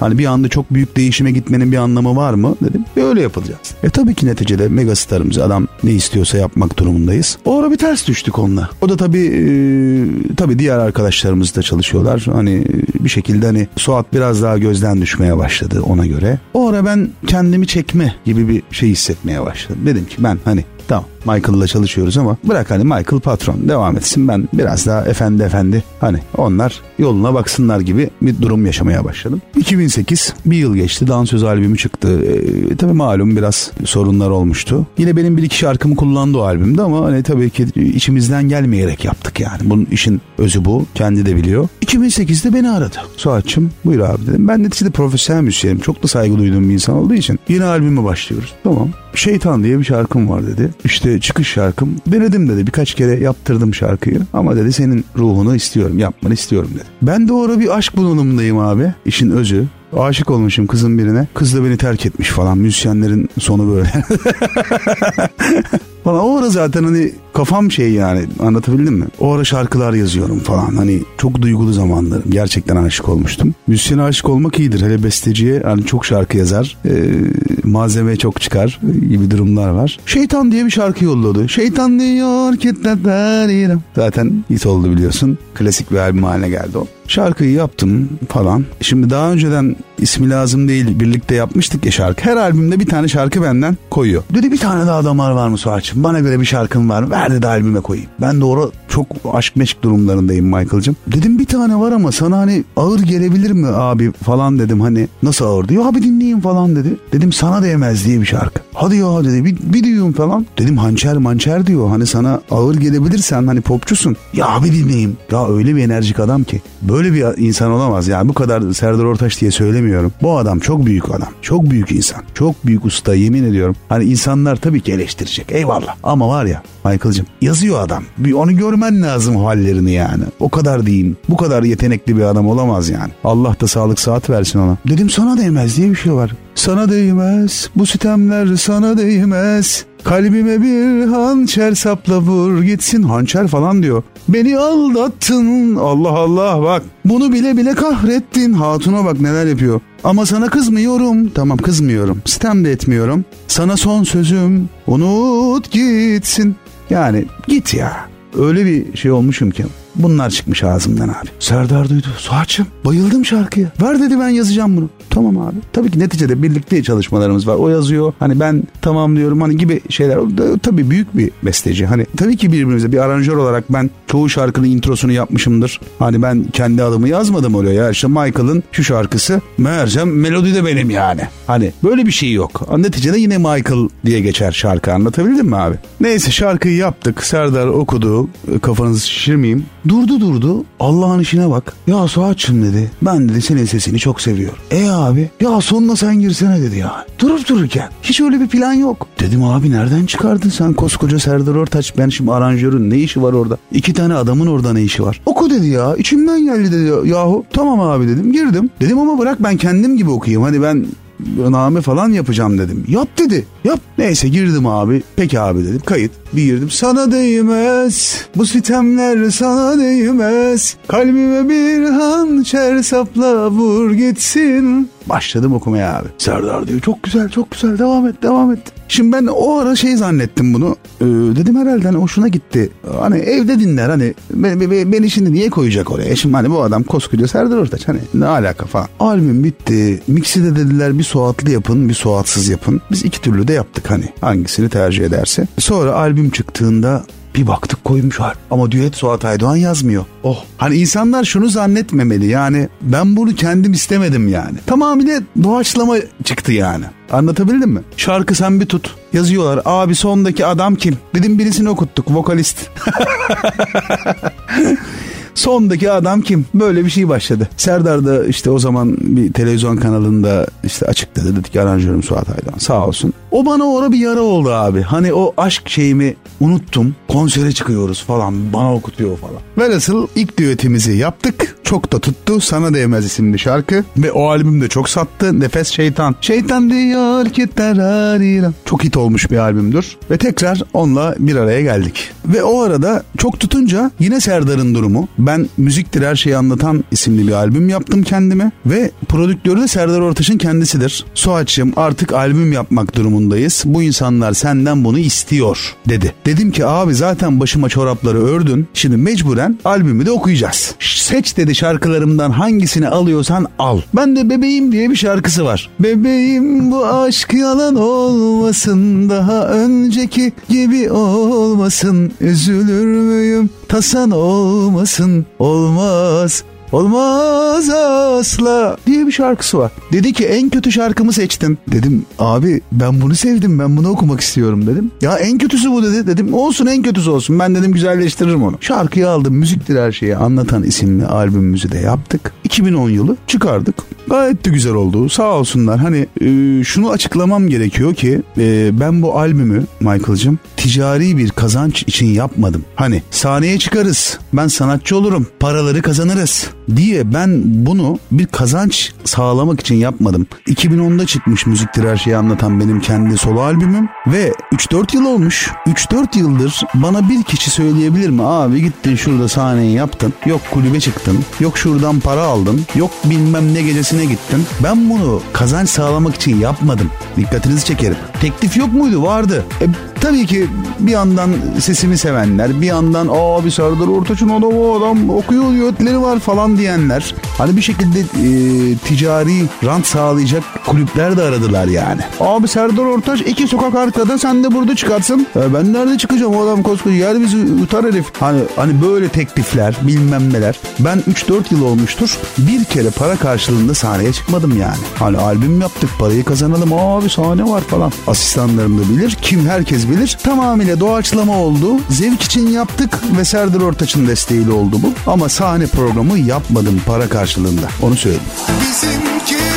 Hani bir anda çok büyük değişime gitmenin bir anlamı var mı dedim. E öyle yapılacağız. E tabii ki neticede megastarımız adam ne istiyorsa yapmak durumundayız. O ara bir ters düştük onunla. O da tabii e, tabii diğer arkadaşlarımız da çalışıyorlar. Hani e, bir şekilde hani Suat biraz daha gözden düşmeye başladı ona göre. O ara ben kendimi çekme gibi bir şey hissetmeye başladım. Dedim ki ben hani Tamam Michael'la çalışıyoruz ama bırak hani Michael patron devam etsin ben biraz daha efendi efendi hani onlar yoluna baksınlar gibi bir durum yaşamaya başladım. 2008 bir yıl geçti dansöz albümü çıktı. Ee, tabii malum biraz sorunlar olmuştu. Yine benim bir iki şarkımı kullandı o albümde ama hani tabii ki içimizden gelmeyerek yaptık yani. Bunun işin özü bu kendi de biliyor. 2008'de beni aradı. Suat'cığım buyur abi dedim. Ben neticede profesyonel müzisyenim. Çok da saygı duyduğum bir insan olduğu için yeni albüme başlıyoruz. Tamam. Şeytan diye bir şarkım var dedi. İşte çıkış şarkım. Denedim dedi. Birkaç kere yaptırdım şarkıyı. Ama dedi senin ruhunu istiyorum. Yapmanı istiyorum dedi. Ben de orada bir aşk bunalımındayım abi. İşin özü. Aşık olmuşum kızın birine. Kız da beni terk etmiş falan. Müzisyenlerin sonu böyle. Falan o ara zaten hani kafam şey yani anlatabildim mi? O ara şarkılar yazıyorum falan hani çok duygulu zamanlarım. Gerçekten aşık olmuştum. Müzisyene aşık olmak iyidir. Hele besteciye hani çok şarkı yazar. Ee, malzeme çok çıkar gibi durumlar var. Şeytan diye bir şarkı yolladı. Şeytan diyor ki Zaten hit oldu biliyorsun. Klasik bir albüm haline geldi o. Şarkıyı yaptım falan. Şimdi daha önceden ismi lazım değil birlikte yapmıştık ya şarkı. Her albümde bir tane şarkı benden koyuyor. Dedi bir tane daha damar var mı Suat'cığım? Bana göre bir şarkın var mı? Ver dedi albüme koyayım. Ben doğru çok aşk meşk durumlarındayım Michael'cığım. Dedim bir tane var ama sana hani ağır gelebilir mi abi falan dedim. Hani nasıl ağır diyor. Abi dinleyin falan dedi. Dedim sana değmez diye bir şarkı. Hadi ya dedi bir, bir duyayım falan. Dedim hançer mançer diyor. Hani sana ağır gelebilirsen hani popçusun. Ya abi dinleyeyim. Ya öyle bir enerjik adam ki. Böyle bir insan olamaz. Yani bu kadar Serdar Ortaç diye söylemiyorum. Bu adam çok büyük adam. Çok büyük insan. Çok büyük usta yemin ediyorum. Hani insanlar tabii ki eleştirecek. Eyvallah. Ama var ya Michael'cığım yazıyor adam. Bir onu görmen lazım hallerini yani. O kadar diyeyim. Bu kadar yetenekli bir adam olamaz yani. Allah da sağlık saat versin ona. Dedim sana değmez diye bir şey var. Sana değmez. Bu sitemler sana değmez. Kalbime bir hançer sapla vur gitsin hançer falan diyor. Beni aldattın Allah Allah bak. Bunu bile bile kahrettin. Hatuna bak neler yapıyor. Ama sana kızmıyorum. Tamam kızmıyorum. Sitem de etmiyorum. Sana son sözüm unut gitsin. Yani git ya. Öyle bir şey olmuşum ki. Bunlar çıkmış ağzımdan abi. Serdar duydu. Suat'cığım bayıldım şarkıya. Ver dedi ben yazacağım bunu. Tamam abi. Tabii ki neticede birlikte çalışmalarımız var. O yazıyor. Hani ben tamam diyorum hani gibi şeyler. O da, tabii büyük bir besteci. Hani tabii ki birbirimize bir aranjör olarak ben çoğu şarkının introsunu yapmışımdır. Hani ben kendi adımı yazmadım oraya. Ya işte Michael'ın şu şarkısı. Meğersem melodi de benim yani. Hani böyle bir şey yok. Neticede yine Michael diye geçer şarkı. Anlatabildim mi abi? Neyse şarkıyı yaptık. Serdar okudu. Kafanızı şişirmeyeyim. Durdu durdu. Allah'ın işine bak. Ya Suat'cığım dedi. Ben dedi senin sesini çok seviyorum. E abi ya sonuna sen girsene dedi ya. Durup dururken. Hiç öyle bir plan yok. Dedim abi nereden çıkardın sen koskoca Serdar Ortaç. Ben şimdi aranjörün ne işi var orada? İki tane adamın orada ne işi var? Oku dedi ya. İçimden geldi dedi yahu. Tamam abi dedim girdim. Dedim ama bırak ben kendim gibi okuyayım. Hani ben name falan yapacağım dedim. Yap dedi. Yap. Neyse girdim abi. Peki abi dedim. Kayıt. Bir girdim. Sana değmez. Bu sitemler sana değmez. Kalbime bir hançer sapla vur gitsin. Başladım okumaya abi. Serdar diyor çok güzel çok güzel devam et devam et. Şimdi ben o ara şey zannettim bunu. Ee, dedim herhalde hani hoşuna gitti. Hani evde dinler hani beni, beni, beni şimdi niye koyacak oraya? E Şimdi hani bu adam koskoca Serdar Ortaç hani ne alaka falan. Albüm bitti. Mix'i de dediler bir suatlı yapın bir suatsız yapın. Biz iki türlü de yaptık hani hangisini tercih ederse. Sonra albüm çıktığında bir baktık koymuşlar. Ama düet Suat Aydoğan yazmıyor. Oh. Hani insanlar şunu zannetmemeli yani ben bunu kendim istemedim yani. Tamamıyla doğaçlama çıktı yani. Anlatabildim mi? Şarkı sen bir tut. Yazıyorlar. Abi sondaki adam kim? Dedim birisini okuttuk. Vokalist. Sondaki adam kim? Böyle bir şey başladı. Serdar da işte o zaman bir televizyon kanalında işte açıkladı. Dedik ki aranjörüm Suat Aydan sağ olsun. O bana orada bir yara oldu abi. Hani o aşk şeyimi unuttum. Konsere çıkıyoruz falan. Bana okutuyor falan. Velhasıl ilk düetimizi yaptık. Çok da tuttu. Sana Değmez isimli şarkı. Ve o albüm de çok sattı. Nefes Şeytan. Şeytan diyor ki terarira. Çok hit olmuş bir albümdür. Ve tekrar onunla bir araya geldik. Ve o arada çok tutunca yine Serdar'ın durumu. Ben Müziktir Her Şeyi Anlatan isimli bir albüm yaptım kendime. Ve prodüktörü de Serdar Ortaç'ın kendisidir. Suat'cığım artık albüm yapmak durumundayız. Bu insanlar senden bunu istiyor dedi. Dedim ki abi zaten başıma çorapları ördün. Şimdi mecburen albümü de okuyacağız. Seç dedi şarkılarımdan hangisini alıyorsan al. Ben de Bebeğim diye bir şarkısı var. Bebeğim bu aşk yalan olmasın daha önceki gibi olmasın. Üzülür müyüm tasan olmasın olmaz. Olmaz asla diye bir şarkısı var. Dedi ki en kötü şarkımı seçtin. Dedim abi ben bunu sevdim ben bunu okumak istiyorum dedim. Ya en kötüsü bu dedi. Dedim olsun en kötüsü olsun ben dedim güzelleştiririm onu. Şarkıyı aldım müziktir her şeyi anlatan isimli albümümüzü de yaptık. 2010 yılı çıkardık. Gayet de güzel oldu sağ olsunlar. Hani e, şunu açıklamam gerekiyor ki e, ben bu albümü Michael'cığım ticari bir kazanç için yapmadım. Hani sahneye çıkarız ben sanatçı olurum paraları kazanırız diye ben bunu bir kazanç sağlamak için yapmadım. 2010'da çıkmış müziktir her şeyi anlatan benim kendi solo albümüm ve 3-4 yıl olmuş. 3-4 yıldır bana bir kişi söyleyebilir mi? Abi gittin şurada sahneyi yaptın. Yok kulübe çıktın. Yok şuradan para aldın. Yok bilmem ne gecesine gittin. Ben bunu kazanç sağlamak için yapmadım. Dikkatinizi çekerim. Teklif yok muydu? Vardı. E, tabii ki bir yandan sesimi sevenler, bir yandan abi Serdar Ortaç'ın o da o adam okuyor düetleri var falan diyenler. Hani bir şekilde e, ticari rant sağlayacak kulüpler de aradılar yani. Abi Serdar Ortaç iki sokak arkada sen de burada çıkarsın. E, ben nerede çıkacağım o adam koskoca yer bizi yutar herif. Hani, hani böyle teklifler bilmem neler. Ben 3-4 yıl olmuştur. Bir kere para karşılığında sahneye çıkmadım yani. Hani albüm yaptık parayı kazanalım abi sahne var falan. Asistanlarım da bilir. Kim herkes bilir. Tamamıyla doğaçlama oldu. Zevk için yaptık ve Serdar Ortaç'ın desteğiyle oldu bu. Ama sahne programı yapmadım para karşılığında. Onu söyleyeyim. Bizimki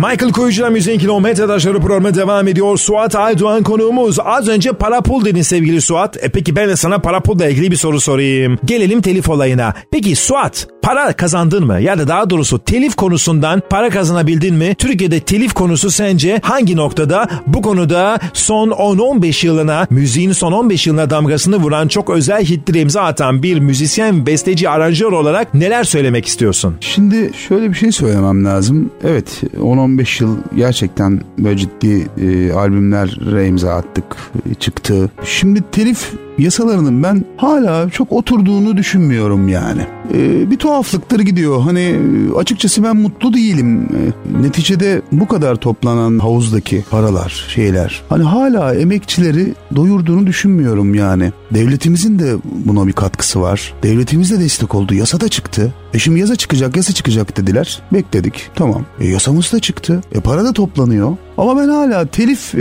Michael Kuyucu'la Müziğin Kilometre Taşları programı devam ediyor. Suat Aydoğan konuğumuz. Az önce para pul dedin sevgili Suat. E peki ben de sana para pulla ilgili bir soru sorayım. Gelelim telif olayına. Peki Suat para kazandın mı? Ya da daha doğrusu telif konusundan para kazanabildin mi? Türkiye'de telif konusu sence hangi noktada? Bu konuda son 10-15 yılına, müziğin son 15 yılına damgasını vuran çok özel hitleri imza atan bir müzisyen, besteci, aranjör olarak neler söylemek istiyorsun? Şimdi şöyle bir şey söylemem lazım. Evet 10-15 yıl gerçekten böyle ciddi e, albümlere imza attık, e, çıktı. Şimdi telif yasalarının ben hala çok oturduğunu düşünmüyorum yani. E, bir tuhaflıktır gidiyor. Hani e, açıkçası ben mutlu değilim. E, neticede bu kadar toplanan havuzdaki paralar, şeyler. Hani hala emekçileri doyurduğunu düşünmüyorum yani. Devletimizin de buna bir katkısı var. Devletimiz de destek oldu. Yasa da çıktı. E şimdi yasa çıkacak, yasa çıkacak dediler. Bekledik. Tamam. E yasamız da çıktı. E para da toplanıyor. Ama ben hala telif e,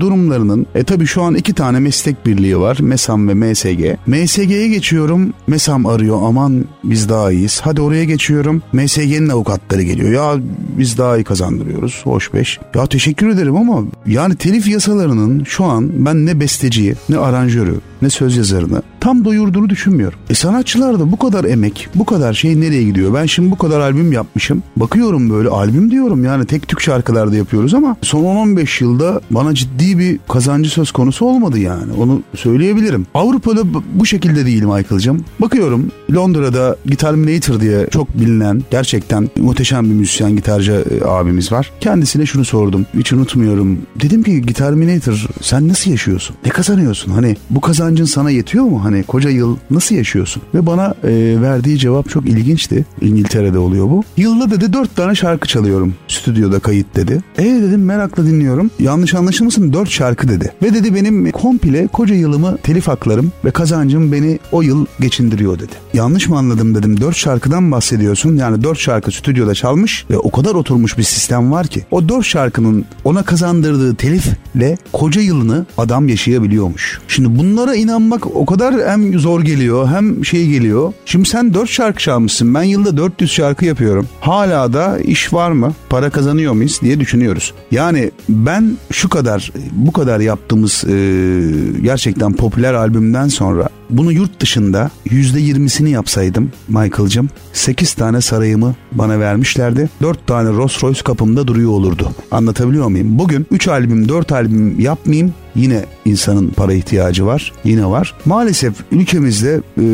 durumlarının e tabi şu an iki tane meslek birliği var. MESAM ve MSG. MSG'ye geçiyorum. MESAM arıyor aman biz daha iyiyiz. Hadi oraya geçiyorum. MSG'nin avukatları geliyor. Ya biz daha iyi kazandırıyoruz. Hoş beş. Ya teşekkür ederim ama yani telif yasalarının şu an ben ne besteciyi ne aranjörü ne söz yazarını tam doyurduğunu düşünmüyorum. E sanatçılar da bu kadar emek, bu kadar şey nereye gidiyor? Ben şimdi bu kadar albüm yapmışım. Bakıyorum böyle albüm diyorum yani tek tük şarkılarda yapıyoruz ama son 10-15 yılda bana ciddi bir kazancı söz konusu olmadı yani. Onu söyleyebilirim. Avrupa'da bu şekilde değil Michael'cığım. Bakıyorum Londra'da Guitar Minator diye çok bilinen gerçekten muhteşem bir müzisyen gitarcı e, abimiz var. Kendisine şunu sordum. Hiç unutmuyorum. Dedim ki Guitar Minator sen nasıl yaşıyorsun? Ne kazanıyorsun? Hani bu kazancın sana yetiyor mu? Hani koca yıl nasıl yaşıyorsun? Ve bana e, verdiği cevap çok ilginçti. İngiltere'de oluyor bu. Yılda dedi dört tane şarkı çalıyorum. Stüdyoda kayıt dedi. E dedim merakla dinliyorum. Yanlış anlaşılmasın dört şarkı dedi. Ve dedi benim komple koca yılımı telif haklarım ve kazancım beni o yıl geçindiriyor dedi. Yanlış mı anladım dedim. Dört şarkıdan bahsediyorsun. Yani dört şarkı stüdyoda çalmış ve o kadar oturmuş bir sistem var ki. O dört şarkının ona kazandırdığı telifle koca yılını adam yaşayabiliyormuş. Şimdi bunlara inanmak o kadar hem zor geliyor hem şey geliyor. Şimdi sen dört şarkı çalmışsın. Ben yılda 400 şarkı yapıyorum. Hala da iş var mı? Para kazanıyor muyuz diye düşünüyoruz. Yani ben şu kadar bu kadar yaptığımız e, gerçekten popüler albümden sonra bunu yurt dışında %20'sini yapsaydım Michael'cım 8 tane sarayımı bana vermişlerdi. 4 tane Rolls Royce kapımda duruyor olurdu. Anlatabiliyor muyum? Bugün 3 albüm 4 albüm yapmayayım yine insanın para ihtiyacı var. Yine var. Maalesef ülkemizde e,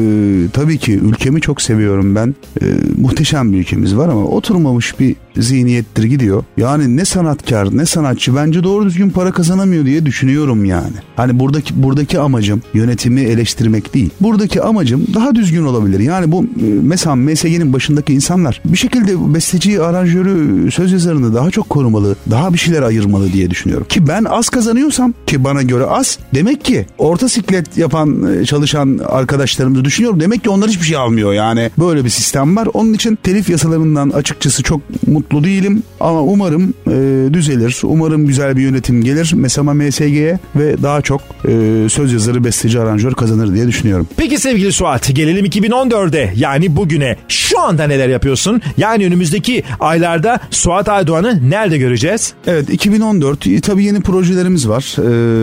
tabii ki ülkemi çok seviyorum ben. E, muhteşem bir ülkemiz var ama oturmamış bir zihniyettir gidiyor. Yani ne sanatkar ne sanatçı bence doğru düzgün para kazanamıyor diye düşünüyorum yani. Hani buradaki buradaki amacım yönetimi eleştirmek değil. Buradaki amacım daha düzgün olabilir. Yani bu e, mesela MSG'nin başındaki insanlar bir şekilde besteciyi, aranjörü, söz yazarını daha çok korumalı, daha bir şeyler ayırmalı diye düşünüyorum. Ki ben az kazanıyorsam ki bana göre az demek ki orta siklet yapan e, çalışan arkadaşlarımızı düşünüyorum. Demek ki onlar hiçbir şey almıyor yani. Böyle bir sistem var. Onun için telif yasalarından açıkçası çok mutlu değilim ama umarım e, düzelir. Umarım güzel bir yönetim gelir. Mesela MSG'ye ve daha çok e, söz yazarı, besteci, aranjör kazanır diye düşünüyorum. Peki sevgili Suat gelelim 2014'e yani bugüne. Şu anda neler yapıyorsun? Yani önümüzdeki aylarda Suat Aydoğan'ı nerede göreceğiz? Evet 2014 e, tabii yeni projelerimiz var. Ee,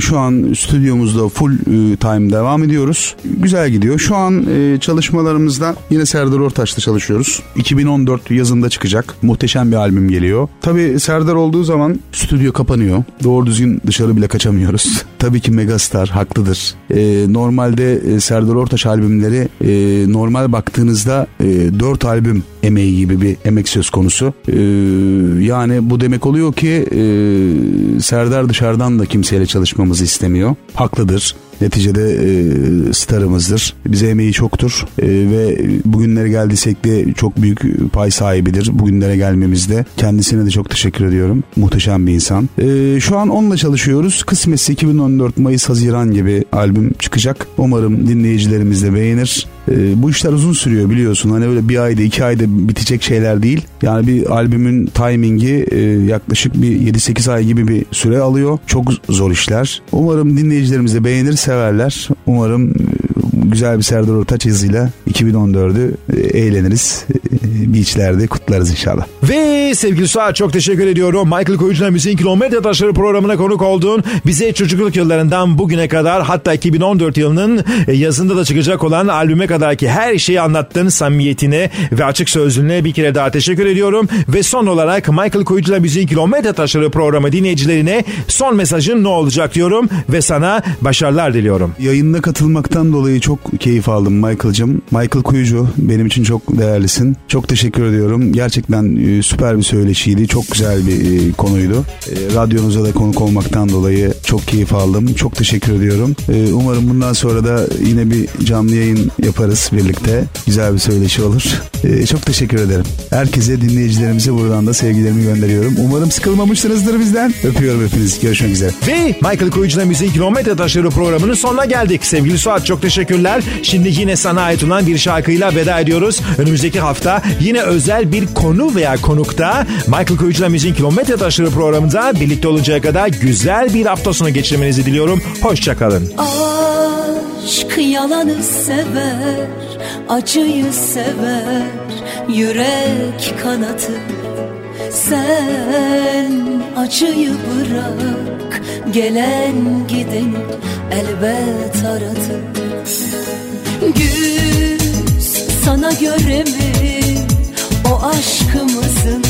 şu an stüdyomuzda full e, time devam ediyoruz. Güzel gidiyor. Şu an e, çalışmalarımızda yine Serdar Ortaç'ta çalışıyoruz. 2014 yazında çıkacak. Muhteşem bir albüm geliyor. Tabii Serdar olduğu zaman stüdyo kapanıyor. Doğru düzgün dışarı bile kaçamıyoruz. tabii ki megastar haklıdır. Ee, normalde e, Serdar Ortaç albümleri normal baktığınızda e, 4 albüm emeği gibi bir emek söz konusu. Ee, yani bu demek oluyor ki e, Serdar dışarıdan da kimseyle çalışmamızı istemiyor. Haklıdır. Neticede e, starımızdır. Bize emeği çoktur E, ve bugünlere geldiysek de çok büyük pay sahibidir. Bugünlere gelmemizde kendisine de çok teşekkür ediyorum. Muhteşem bir insan. E, şu an onunla çalışıyoruz. Kısmetse 2014 Mayıs Haziran gibi albüm çıkacak. Umarım dinleyicilerimiz de beğenir. E, bu işler uzun sürüyor biliyorsun. Hani öyle bir ayda iki ayda bitecek şeyler değil. Yani bir albümün timingi e, yaklaşık bir 7-8 ay gibi bir süre alıyor. Çok zor işler. Umarım dinleyicilerimiz de beğenir, severler. Umarım e, güzel bir Serdar Ortaç yazıyla 2014'ü e, eğleniriz. E, beachlerde kutlarız inşallah. Ve sevgili Suat çok teşekkür ediyorum. Michael Koyucu'na Müziğin Kilometre Taşları programına konuk oldun. Bize çocukluk yıllarından bugüne kadar hatta 2014 yılının e, yazında da çıkacak olan albüme kadar ki her şeyi anlattın samimiyetine ve açık sözlülüğüne bir kere daha teşekkür ediyorum. Ve son olarak Michael Koyucu'na Müziğin Kilometre Taşları programı dinleyicilerine son mesajın ne olacak diyorum ve sana başarılar diliyorum. Yayında katılmaktan dolayı çok keyif aldım Michael'cım. Michael Kuyucu benim için çok değerlisin. Çok teşekkür ediyorum. Gerçekten e, süper bir söyleşiydi. Çok güzel bir e, konuydu. E, radyonuza da konuk olmaktan dolayı çok keyif aldım. Çok teşekkür ediyorum. Umarım bundan sonra da yine bir canlı yayın yaparız birlikte. Güzel bir söyleşi olur. Çok teşekkür ederim. Herkese dinleyicilerimize buradan da sevgilerimi gönderiyorum. Umarım sıkılmamışsınızdır bizden. Öpüyorum hepinizi. Görüşmek üzere. Ve Michael Koyucu'na Müziğin Kilometre Taşları programının sonuna geldik. Sevgili Suat çok teşekkürler. Şimdi yine sana ait olan bir şarkıyla veda ediyoruz. Önümüzdeki hafta yine özel bir konu veya konukta Michael Koyucu'na Müziğin Kilometre Taşları programında birlikte oluncaya kadar güzel bir hafta sonu geçirmenizi diliyorum. Hoşçakalın. Aşk yalanı sever, acıyı sever, yürek kanatı. Sen acıyı bırak, gelen gideni elbet aratır. Güz sana göre mi o aşkımızın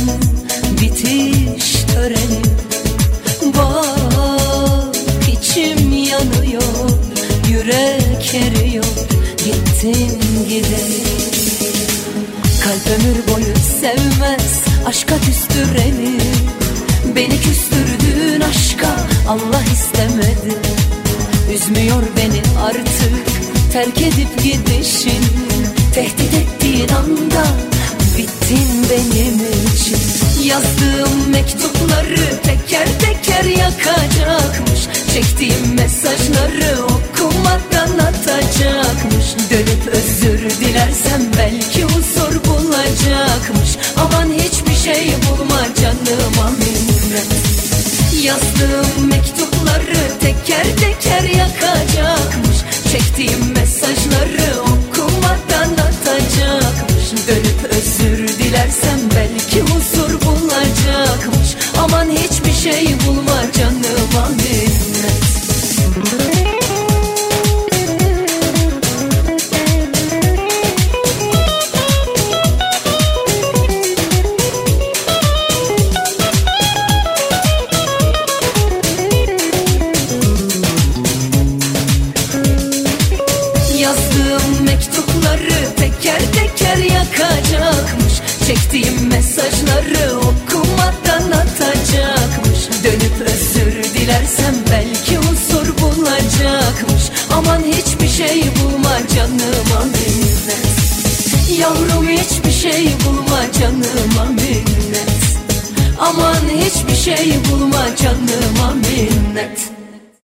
bitiş töreni? Bak içim yanıyor, yürek eriyor, gittin gideni. Kalp ömür boyu sevmez, aşka küstüreni. Beni küstürdüğün aşka Allah istemedi. Üzmüyor beni artık terk edip gidişin. Tehdit ettiğin anda bittin benim için. Yazdığım mektupları teker teker yakacakmış. Çektiğim mesajları okumadan atacakmış. Dönüp özür dilersem belki huzur bulacakmış. Aman hiçbir şey bulma canıma minnet. Yazdığım mektupları teker teker yakacakmış. Çektiğim mesajları okumadan atacakmış. Dönüp dilersem belki huzur bulacakmış. Aman hiçbir şey bulma canıma minnet. Aman hiçbir şey bulma canıma minnet. Yavrum hiçbir şey bulma canıma minnet. Aman hiçbir şey bulma canıma minnet.